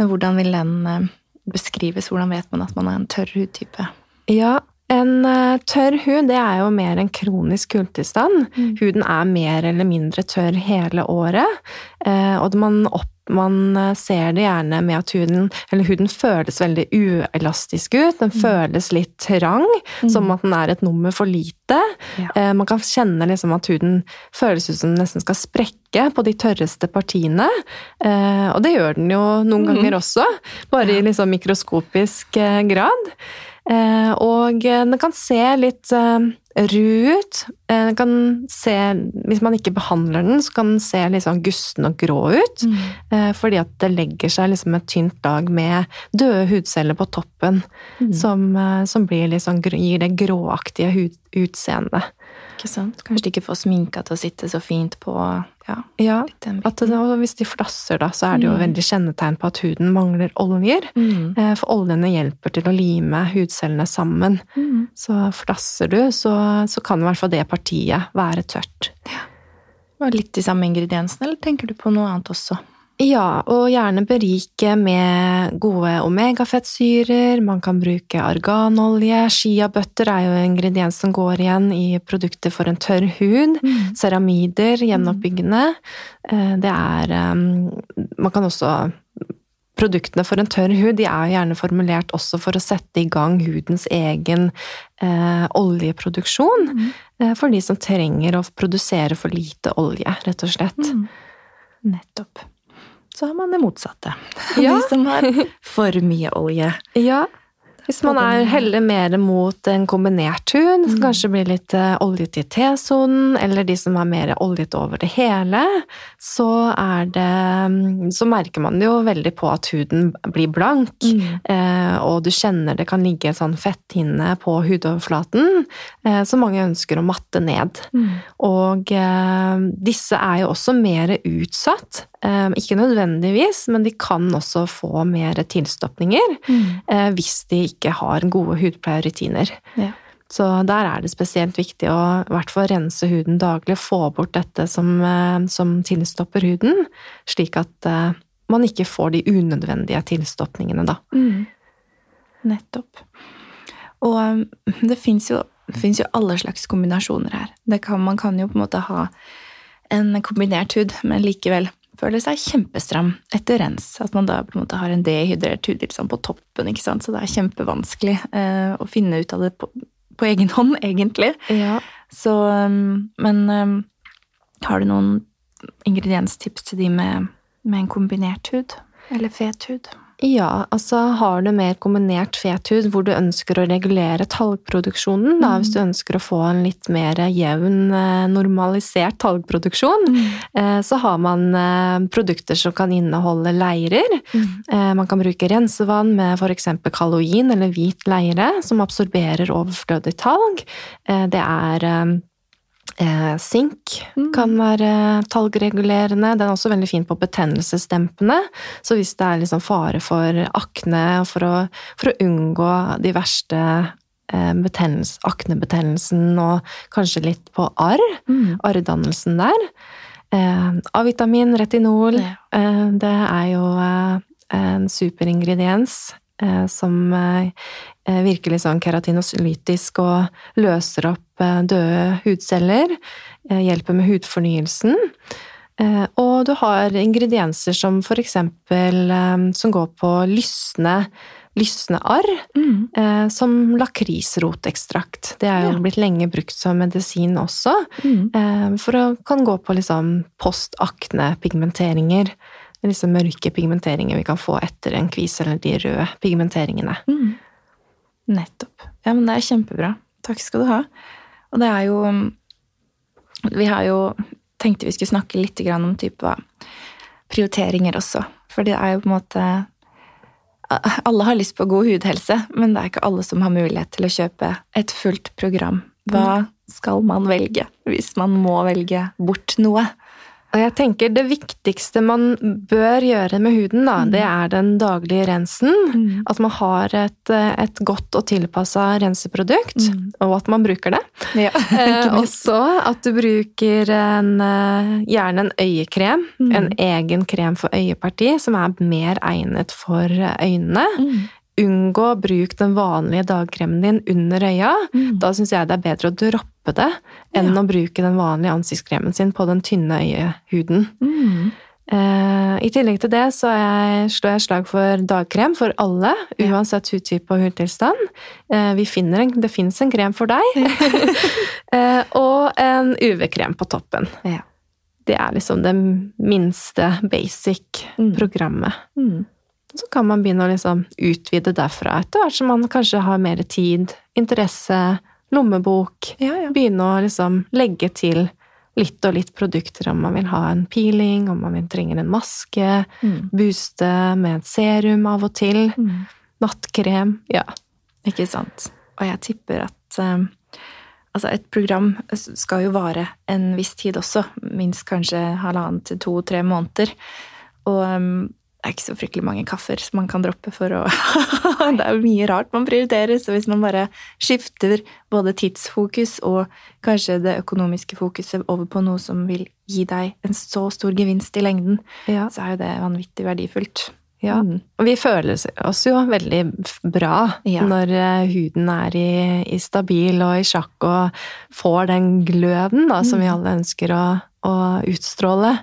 Speaker 1: Men hvordan vil den eh, beskrives? Hvordan vet man at man er en tørr hudtype?
Speaker 2: Ja, en uh, tørr hud det er jo mer en kronisk hudtilstand. Mm. Huden er mer eller mindre tørr hele året. Og man opp man eh, ser det gjerne med at huden, eller huden føles veldig uelastisk ut. Den mm. føles litt trang, mm. som at den er et nummer for lite. Ja. Eh, man kan kjenne liksom at huden føles ut som den nesten skal sprekke på de tørreste partiene. Eh, og det gjør den jo noen mm. ganger også, bare ja. i liksom mikroskopisk grad. Og den kan se litt ru ut. Den eh, kan se, hvis man ikke behandler den, så kan den se litt sånn gusten og grå ut. Mm. Eh, fordi at det legger seg liksom et tynt lag med døde hudceller på toppen, mm. som, eh, som sånn, gir det gråaktige hud, utseendet.
Speaker 1: Ikke sant? Kanskje de ikke får sminka til å sitte så fint på
Speaker 2: ja, ja at det, hvis de flasser, da, så er det jo mm. veldig kjennetegn på at huden mangler oljer. Mm. Eh, for oljene hjelper til å lime hudcellene sammen. Mm. Så flasser du, så, så kan i hvert fall det partiet være tørt.
Speaker 1: Ja. Og litt de samme ingrediensene, eller tenker du på noe annet også?
Speaker 2: Ja, og gjerne berike med gode omegafettsyrer. Man kan bruke arganolje. Chiabøtter er jo en ingrediens som går igjen i produkter for en tørr hud. Mm. Ceramider, gjenoppbyggende. Eh, det er eh, Man kan også Produktene for en tørr hud de er jo gjerne formulert også for å sette i gang hudens egen eh, oljeproduksjon. Mm. Eh, for de som trenger å produsere for lite olje, rett og slett. Mm.
Speaker 1: Nettopp så har man det motsatte. Ja. De som har for mye olje.
Speaker 2: Ja. Hvis man er heller mer mot en kombinert hud, som kanskje blir litt uh, oljet i T-sonen, eller de som er mer oljet over det hele, så er det mm, Så merker man jo veldig på at huden blir blank, mm. uh, og du kjenner det kan ligge en sånn fetthinne på hudoverflaten, uh, som mange ønsker å matte ned. Mm. Og disse er jo også mer utsatt ikke nødvendigvis, men de kan også få mer tilstoppninger mm. Eh, hvis de ikke har gode hudpleierrutiner. Ja. Så der er det spesielt viktig å i hvert fall rense huden daglig, få bort dette som, eh, som tilstopper huden, slik at eh, man ikke får de unødvendige tilstoppningene, da. Mm.
Speaker 1: Nettopp. Og ehm, det fins jo, jo, alle slags kombinasjoner her. Kan, man kan jo på en måte ha en kombinert hud, men likevel føler seg kjempestram etter rens. At man da på en måte har en dehydrert hud liksom på toppen, ikke sant? så det er kjempevanskelig eh, å finne ut av det på, på egen hånd, egentlig. Ja. Så um, Men um, har du noen ingredienstips til de med, med en kombinert hud? Eller fet hud?
Speaker 2: Ja, altså har du mer kombinert fet hud hvor du ønsker å regulere talgproduksjonen, da, hvis du mm. ønsker å få en litt mer jevn, eh, normalisert talgproduksjon, mm. Eh, så har man eh, produkter som kan inneholde leirer. Mm. Man kan bruke rensevann med f.eks. kaloin eller hvit leire, som absorberer overflødig talg. Det er Eh, Sink mm. kan være talgregulerende. Den er også veldig fin på betennelsesdempende. Så hvis det er liksom fare for akne, og for å, for å unngå de verste eh, betennelse, aknebetennelsen og kanskje litt på arr, mm. arrdannelsen der eh, A-vitamin, retinol, ja. eh, det er jo eh, en superingrediens som virker litt sånn keratinolytisk og løser opp Eh, døde hudceller, eh, hjelper med hudfornyelsen. Eh, og du har ingredienser som for eksempel som går på lysne, lysne arr, mm. som lakrisrotekstrakt. Det er jo blitt lenge brukt som medisin også, mm. for å kan gå på liksom postakne-pigmenteringer. Liksom mørke pigmenteringene vi kan få etter en kvise, eller de røde pigmenteringene. Mm.
Speaker 1: Nettopp. Ja, men det er kjempebra. Takk skal du ha. Og det er jo Vi har jo tenkte vi skulle snakke litt om type prioriteringer også. For det er jo på en måte Alle har lyst på god hudhelse, men det er ikke alle som har mulighet til å kjøpe et fullt program. Hva skal man velge hvis man må velge bort noe?
Speaker 2: Og jeg tenker Det viktigste man bør gjøre med huden, da, mm. det er den daglige rensen. Mm. At man har et, et godt og tilpassa renseprodukt, mm. og at man bruker det. Ja, eh, også at du bruker en, eh, gjerne en øyekrem. Mm. En egen krem for øyeparti som er mer egnet for øynene. Unngå å bruke den vanlige dagkremen din under øya. Mm. Da syns jeg det er bedre å droppe det enn ja. å bruke den vanlige ansiktskremen sin på den tynne øyehuden. Mm. Eh, I tillegg til det så jeg, slår jeg slag for dagkrem for alle, uansett hudtype og hudtilstand. Eh, en, det fins en krem for deg. eh, og en UV-krem på toppen. Ja. Det er liksom det minste basic mm. Så kan man begynne å liksom utvide derfra etter hvert som man kanskje har mer tid, interesse, lommebok. Ja, ja. Begynne å liksom legge til litt og litt produkter om man vil ha en peeling, om man trenger en maske, mm. booste med et serum av og til. Mm. Nattkrem. Ja.
Speaker 1: Ikke sant. Og jeg tipper at um, Altså, et program skal jo vare en viss tid også. Minst kanskje halvannen til to-tre måneder. Og um, det er ikke så fryktelig mange kaffer som man kan droppe for å Det er jo mye rart man prioriterer, så hvis man bare skifter både tidsfokus og kanskje det økonomiske fokuset over på noe som vil gi deg en så stor gevinst i lengden, ja. så er jo det vanvittig verdifullt.
Speaker 2: Ja, mm. og vi føler oss jo veldig bra ja. når eh, huden er i, i, stabil og i sjakk og får den gløden da, som vi mm. alle ønsker å å utstråle.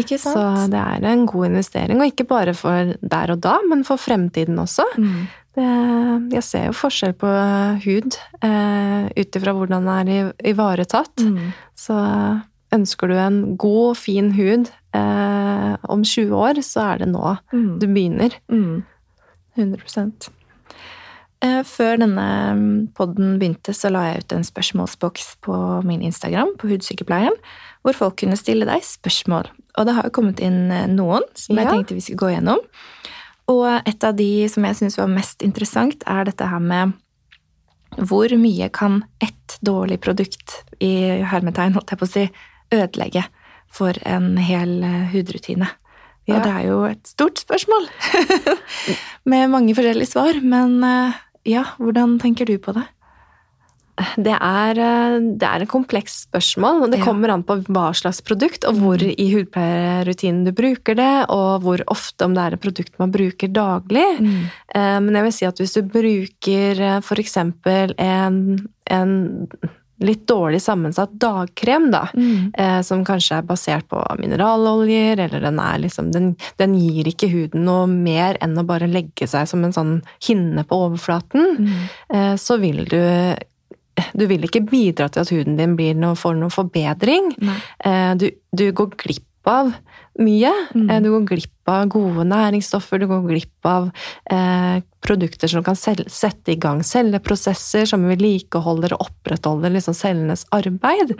Speaker 2: Ikke sant? Så det er en god investering, og ikke bare for der og da, men for fremtiden også. Mm. Det, jeg ser jo forskjell på hud eh, ut ifra hvordan den er ivaretatt. Mm. Så ønsker du en god, fin hud eh, om 20 år, så er det nå mm. du begynner.
Speaker 1: 100 mm. Eh, før denne mm, podden begynte, så la jeg ut en spørsmålsboks på min Instagram, på Hudsykepleien, hvor folk kunne stille deg spørsmål. Og det har jo kommet inn eh, noen som jeg tenkte vi skulle gå gjennom. Og et av de som jeg syns var mest interessant, er dette her med hvor mye kan ett dårlig produkt, i hermetegn, holdt jeg på å si, ødelegge for en hel eh, hudrutine?
Speaker 2: Ja.
Speaker 1: Og det er jo et stort spørsmål, med mange forskjellige svar. Men eh, ja, hvordan tenker du på det?
Speaker 2: Det er, eh, det er en kompleks spørsmål, det
Speaker 1: Ja.
Speaker 2: kommer an på hva slags produkt, og hvor i hudpleierrutinen du bruker det, og hvor ofte, om det er et produkt man bruker daglig. Mm. Men jeg vil si at hvis du bruker f.eks. for eksempel en, en litt dårlig sammensatt dagkrem, da,
Speaker 1: Mm.
Speaker 2: eh, som kanskje er basert på mineraloljer, eller den er liksom den, den gir ikke huden noe mer enn å bare legge seg som en sånn hinne på overflaten,
Speaker 1: Mm.
Speaker 2: eh, så vil du du vil ikke bidra til at huden din blir noe, får noen forbedring. Eh, Du, du går glipp av mye.
Speaker 1: Mm.
Speaker 2: Eh, Du går glipp av gode næringsstoffer, du går glipp av eh, produkter som kan sette i gang celleprosesser, som vedlikeholder og opprettholder liksom cellenes arbeid.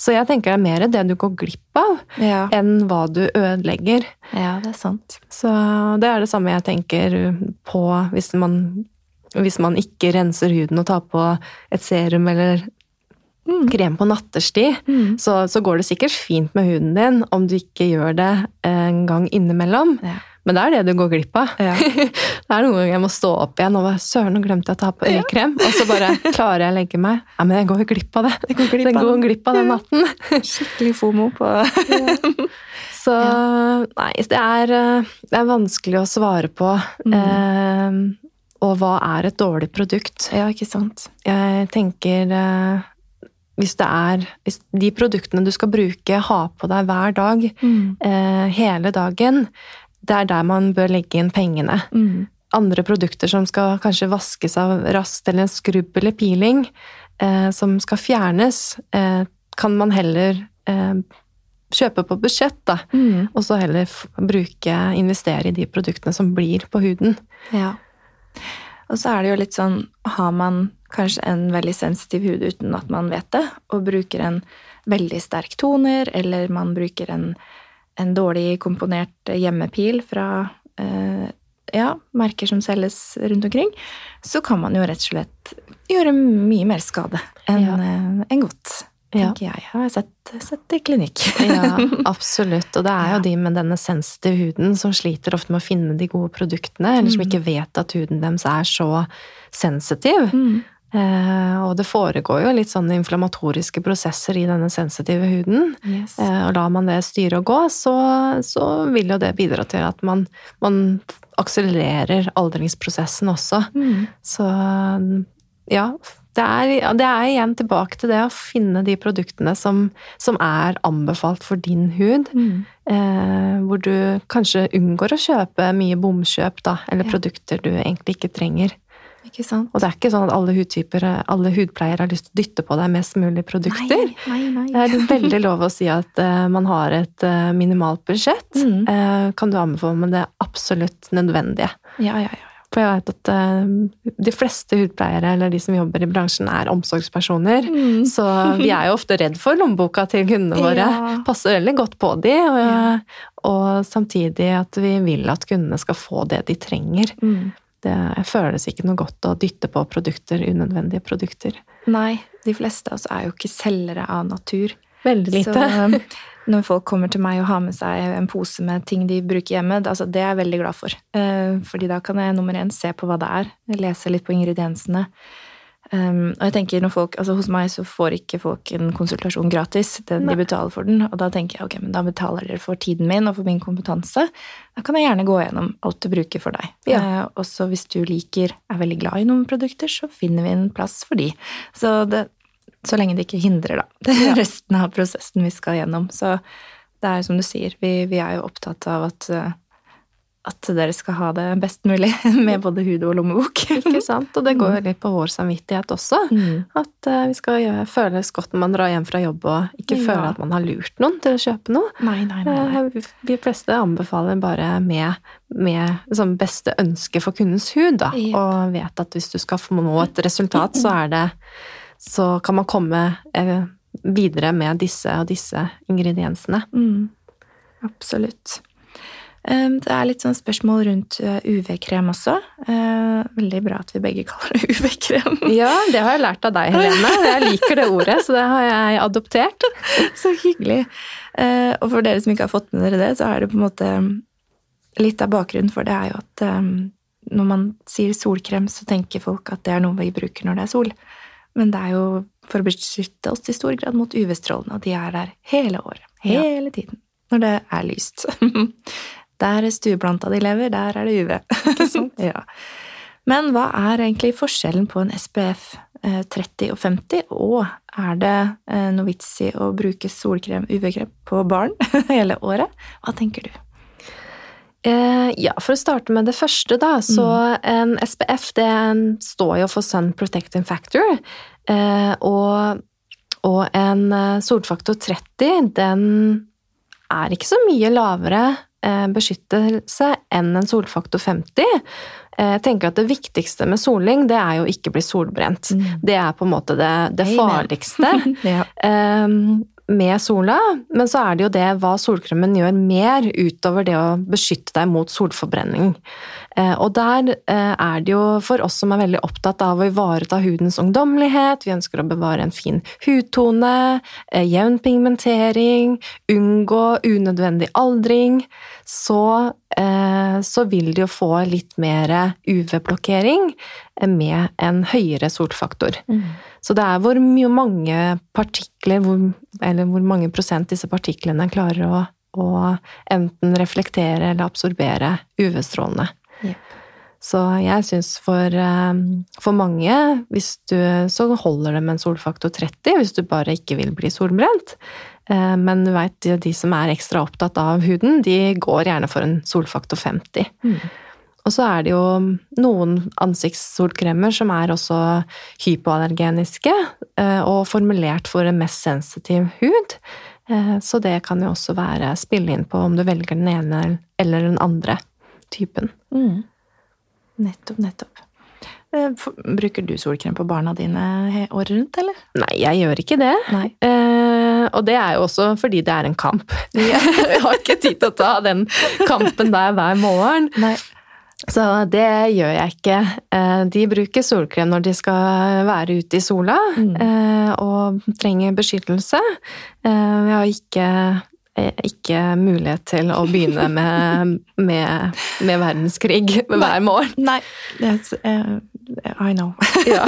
Speaker 2: Så jeg tenker det er mer det du går glipp av,
Speaker 1: Ja.
Speaker 2: enn hva du ødelegger.
Speaker 1: ja, det er sant.
Speaker 2: Så det er det samme jeg tenker på hvis man, hvis man ikke renser huden og tar på et serum eller krem på nattestid,
Speaker 1: Mm.
Speaker 2: så, så går det sikkert fint med huden din om du ikke gjør det en gang innimellom.
Speaker 1: Ja.
Speaker 2: Men det er det du går glipp av.
Speaker 1: Ja.
Speaker 2: Det er noen ganger jeg må stå opp igjen og bare Søren, nå glemte jeg å ta på øyekrem. Og så bare klarer jeg å legge meg. Nei, men jeg går jo glipp av det.
Speaker 1: Jeg går glipp
Speaker 2: Den går glipp av den natten.
Speaker 1: Skikkelig fomo på
Speaker 2: Så nei, det er, eh, det er vanskelig å svare på.
Speaker 1: Mm.
Speaker 2: Eh, og hva er et dårlig produkt?
Speaker 1: Ja, ikke sant.
Speaker 2: Jeg tenker eh, hvis det er Hvis de produktene du skal bruke, ha på deg hver dag,
Speaker 1: Mm.
Speaker 2: eh, hele dagen, det er der man bør legge inn pengene.
Speaker 1: Mm.
Speaker 2: Andre produkter som skal kanskje vaskes av raskt, eller en skrubb eller piling, eh, som skal fjernes, eh, kan man heller eh, kjøpe på budsjett, da.
Speaker 1: Mm.
Speaker 2: Og så heller bruke, investere i de produktene som blir på huden.
Speaker 1: Ja. Og så er det jo litt sånn, har man kanskje en veldig sensitiv hud uten at man vet det, og bruker en veldig sterk toner, eller man bruker en, en dårlig komponert hjemmepil fra eh, ja, merker som selges rundt omkring, så kan man jo rett og slett gjøre mye mer skade enn
Speaker 2: Ja.
Speaker 1: en enn godt,
Speaker 2: Ja.
Speaker 1: tenker jeg. Har jeg sett, sett i klinikk.
Speaker 2: Ja, absolutt. Og det er jo
Speaker 1: Ja.
Speaker 2: de med denne sensitive huden som sliter ofte med å finne de gode produktene, eller som
Speaker 1: Mm.
Speaker 2: ikke vet at huden deres er så sensitiv.
Speaker 1: Mm.
Speaker 2: Eh, og det foregår jo litt sånne inflammatoriske prosesser i denne sensitive huden.
Speaker 1: Yes.
Speaker 2: Eh, og lar man det styre og gå, så, så vil jo det bidra til at man, man akselererer aldringsprosessen også.
Speaker 1: Mm.
Speaker 2: Så ja, det er, det er igjen tilbake til det å finne de produktene som, som er anbefalt for din hud.
Speaker 1: Mm.
Speaker 2: Eh, hvor du kanskje unngår å kjøpe mye bomkjøp, da, eller
Speaker 1: Ja.
Speaker 2: produkter du egentlig ikke trenger.
Speaker 1: Ikke sant?
Speaker 2: Og det er ikke sånn at alle hudtyper, alle hudpleiere har lyst til å dytte på deg mest mulig produkter.
Speaker 1: Nei, nei,
Speaker 2: Det er veldig lov å si at uh, man har et uh, minimalt budsjett.
Speaker 1: Mm.
Speaker 2: Uh, kan du anbefale med det absolutt nødvendige?
Speaker 1: Ja, ja, ja.
Speaker 2: For jeg vet at de fleste hudpleiere eller de som jobber i bransjen, er omsorgspersoner.
Speaker 1: Mm.
Speaker 2: Så vi er jo ofte redd for lommeboka til kundene våre.
Speaker 1: Ja.
Speaker 2: Passer veldig godt på de, og,
Speaker 1: Ja.
Speaker 2: og samtidig at vi vil at kundene skal få det de trenger.
Speaker 1: Mm.
Speaker 2: Det føles ikke noe godt å dytte på produkter, unødvendige produkter.
Speaker 1: Nei, de fleste av oss er jo ikke selgere av natur.
Speaker 2: Veldig lite.
Speaker 1: Så um, når folk kommer til meg og har med seg en pose med ting de bruker hjemme, altså det er jeg veldig glad for. Eh, Fordi da kan jeg nummer én se på hva det er, lese litt på ingrediensene. Um, og jeg tenker når folk, altså Hos meg så får ikke folk en konsultasjon gratis. Den, de betaler for den. Og da tenker jeg ok, men da betaler dere for tiden min og for min kompetanse. Da kan jeg gjerne gå gjennom alt du bruker for deg.
Speaker 2: Ja.
Speaker 1: Uh, og så hvis du liker, er veldig glad i noen produkter, så finner vi en plass for de. Så, det, så lenge det ikke hindrer da,
Speaker 2: Ja.
Speaker 1: resten av prosessen vi skal gjennom. Så det er jo som du sier, vi, vi er jo opptatt av at eh, at dere skal ha det best mulig med både hud og lommebok.
Speaker 2: Ikke sant? Og det går jo litt på vår samvittighet også.
Speaker 1: Mm.
Speaker 2: At eh, vi skal gjøre, føles godt når man drar hjem fra jobb og ikke
Speaker 1: Ja.
Speaker 2: føler at man har lurt noen til å kjøpe noe.
Speaker 1: Nei, nei, nei.
Speaker 2: Eh, Vi fleste anbefaler bare med, med liksom beste ønske for kundens hud, da.
Speaker 1: Ja.
Speaker 2: Og vet at hvis du skal få nå et resultat, så er det Så kan man komme eh, videre med disse og disse ingrediensene.
Speaker 1: Mm. Absolutt. Um, Det er litt sånn spørsmål rundt uh, UV-krem også. Uh, Veldig bra at vi begge kaller det UV-krem.
Speaker 2: Ja, det har jeg lært av deg, Helene. Jeg liker det ordet, så det har jeg adoptert.
Speaker 1: Så hyggelig. Eh, og for dere som ikke har fått med dere det, så er det på en måte Litt av bakgrunnen for det er jo at um, når man sier solkrem, så tenker folk at det er noe vi bruker når det er sol. Men det er jo for å beskytte oss i stor grad mot UV-strålene, og de er der hele året.
Speaker 2: Ja.
Speaker 1: Hele tiden. Når det er lyst. Der stueplanta di lever, der er det UV.
Speaker 2: Ikke sant?
Speaker 1: ja. Men hva er egentlig forskjellen på en SPF eh, 30 og 50, og er det eh, noe vits i å bruke solkrem, UV-krem, på barn hele året? Hva tenker du?
Speaker 2: Eh, ja, for å starte med det første, da. Så en SPF det står jo for Sun Protecting Factor. Eh, og, og en eh, solfaktor 30, den er ikke så mye lavere eh, beskyttelse enn en solfaktor 50. Eh, Jeg tenker at det viktigste med soling, det er jo ikke bli solbrent.
Speaker 1: Mm.
Speaker 2: Det er på en måte det, det farligste.
Speaker 1: ja.
Speaker 2: Ehm, med sola, men så er det jo det hva solkremen gjør mer utover det å beskytte deg mot solforbrenning. Eh, og der eh, er det jo for oss som er veldig opptatt av å ivareta hudens ungdommelighet, vi ønsker å bevare en fin hudtone, eh, jevn pigmentering, unngå unødvendig aldring, så, så vil de jo få litt mer UV-blokkering med en høyere solfaktor.
Speaker 1: Mm.
Speaker 2: Så det er hvor mange partikler, hvor, eller hvor mange prosent disse partiklene klarer å, å enten reflektere eller absorbere UV-strålene.
Speaker 1: Jep.
Speaker 2: Så jeg syns for, eh, for mange, hvis du, så holder det med en solfaktor 30 hvis du bare ikke vil bli solbrent. Eh, Men du vet, de- som er ekstra opptatt av huden, de går gjerne for en solfaktor 50.
Speaker 1: Mm.
Speaker 2: Og så er det jo noen ansiktssolkremer som er også hypoallergeniske eh, og formulert for en mest sensitiv hud. Så det kan jo også være spille inn på om du velger den ene eller den andre typen.
Speaker 1: Mm. Nettopp, nettopp. Eh, Bruker du solkrem på barna dine året rundt, eller?
Speaker 2: Nei, jeg gjør ikke det. Eh, og det er jo også fordi det er en kamp. jeg har ikke tid til å ta den kampen der hver morgen.
Speaker 1: Nei.
Speaker 2: Så det gjør jeg ikke. Eh, De bruker solkrem når de skal være ute i sola
Speaker 1: Mm.
Speaker 2: eh, og trenger beskyttelse. Jeg har ikke, ikke mulighet til å begynne med, med, med verdenskrig hver morgen.
Speaker 1: Nei. Uh, eh, I know.
Speaker 2: Ja.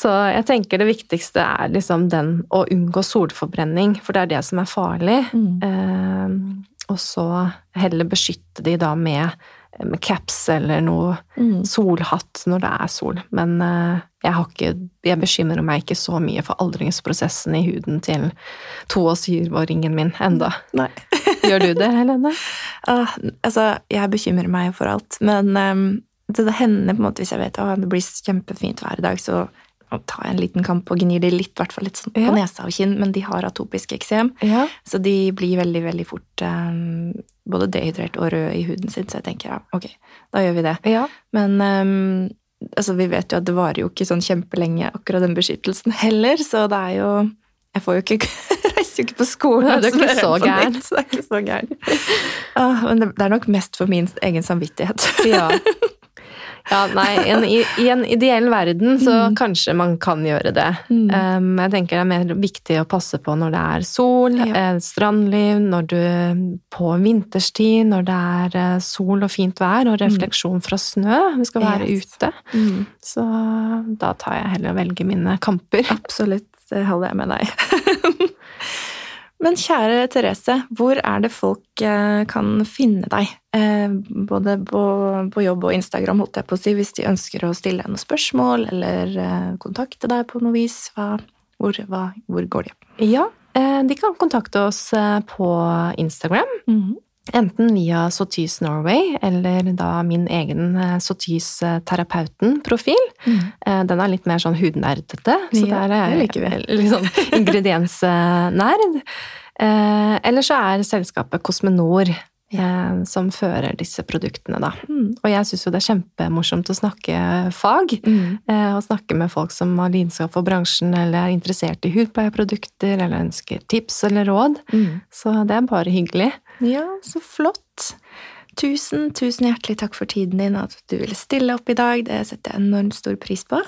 Speaker 2: Så jeg tenker det viktigste er liksom den å unngå solforbrenning, for det er det som er farlig.
Speaker 1: Mm.
Speaker 2: Uh, og så heller beskytte de da med, med caps eller noe
Speaker 1: Mm.
Speaker 2: solhatt når det er sol. Men eh, jeg, har ikke, jeg bekymrer meg ikke så mye for aldringsprosessen i huden til to- og syvåringen min enda.
Speaker 1: Nei.
Speaker 2: Gjør du det, Helene?
Speaker 1: Ah, altså, jeg bekymrer meg for alt, men um, det, det hender på en måte hvis jeg vet at det blir kjempefint hver dag, så tar ta en liten kamp og gnir de litt, hvert fall litt sånn på
Speaker 2: Ja.
Speaker 1: nesa og kinn, men de har atopisk eksem,
Speaker 2: Ja.
Speaker 1: så de blir veldig, veldig fort um, både dehydrert og røde i huden sin, så jeg tenker ja, ok, da gjør vi det.
Speaker 2: ja.
Speaker 1: Men um, altså, vi vet jo at det varer jo ikke sånn kjempelenge, akkurat den beskyttelsen heller, så det er jo Jeg får jo ikke reiser jo ikke på skolen.
Speaker 2: Nei, det er ikke så
Speaker 1: på
Speaker 2: gæren.
Speaker 1: det er ikke så gæren. Ah, men det, det er nok mest for min egen samvittighet.
Speaker 2: Ja. ja nei, en, i, en ideell verden så
Speaker 1: Mm.
Speaker 2: kanskje man kan gjøre det.
Speaker 1: Mm.
Speaker 2: Um, jeg tenker det er mer viktig å passe på når det er sol,
Speaker 1: Ja.
Speaker 2: eh, strandliv, når du på vinterstid, når det er eh, sol og fint vær og refleksjon fra snø. Vi skal være
Speaker 1: Yes.
Speaker 2: ute.
Speaker 1: Mm.
Speaker 2: Så da tar jeg heller og velger mine kamper.
Speaker 1: Absolutt, det holder jeg med deg. Men kjære Therese, hvor er det folk eh, kan finne deg? Eh, Både på, på jobb og Instagram, holdt jeg på å si, hvis de ønsker å stille deg noen spørsmål eller eh, kontakte deg på noe vis. Hva, hvor, hva, hvor går de?
Speaker 2: Ja, de kan kontakte oss på Instagram. Enten via Sotis Norway eller da min egen eh, Sotis Terapeuten-profil. Mm. Den er litt mer sånn hudnerdete, så ja, der er jeg litt sånn ingrediensnerd. Eller så er selskapet Kosmenor ja. som fører disse produktene, da. Mm. Og jeg syns jo det er kjempemorsomt å snakke fag. Mm. Eh, og snakke med folk som har lidenskap for bransjen, eller er interessert i hudpleieprodukter, eller ønsker tips eller råd. Mm. Så det er bare hyggelig.
Speaker 1: Ja, så flott. Tusen, tusen hjertelig takk for tiden din, at du ville stille opp i dag. Det setter jeg enormt stor pris på.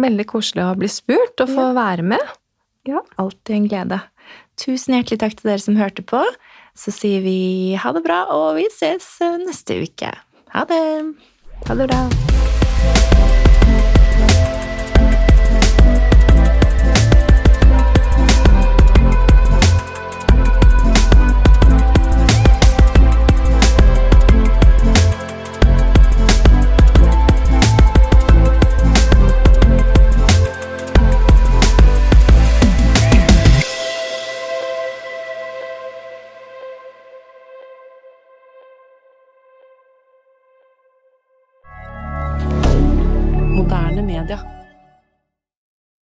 Speaker 2: Veldig koselig å bli spurt og få ja. være med.
Speaker 1: Ja, alltid en glede. Tusen hjertelig takk til dere som hørte på. Så sier vi ha det bra, og vi ses eh, neste uke. Ha det!
Speaker 2: Ha det bra.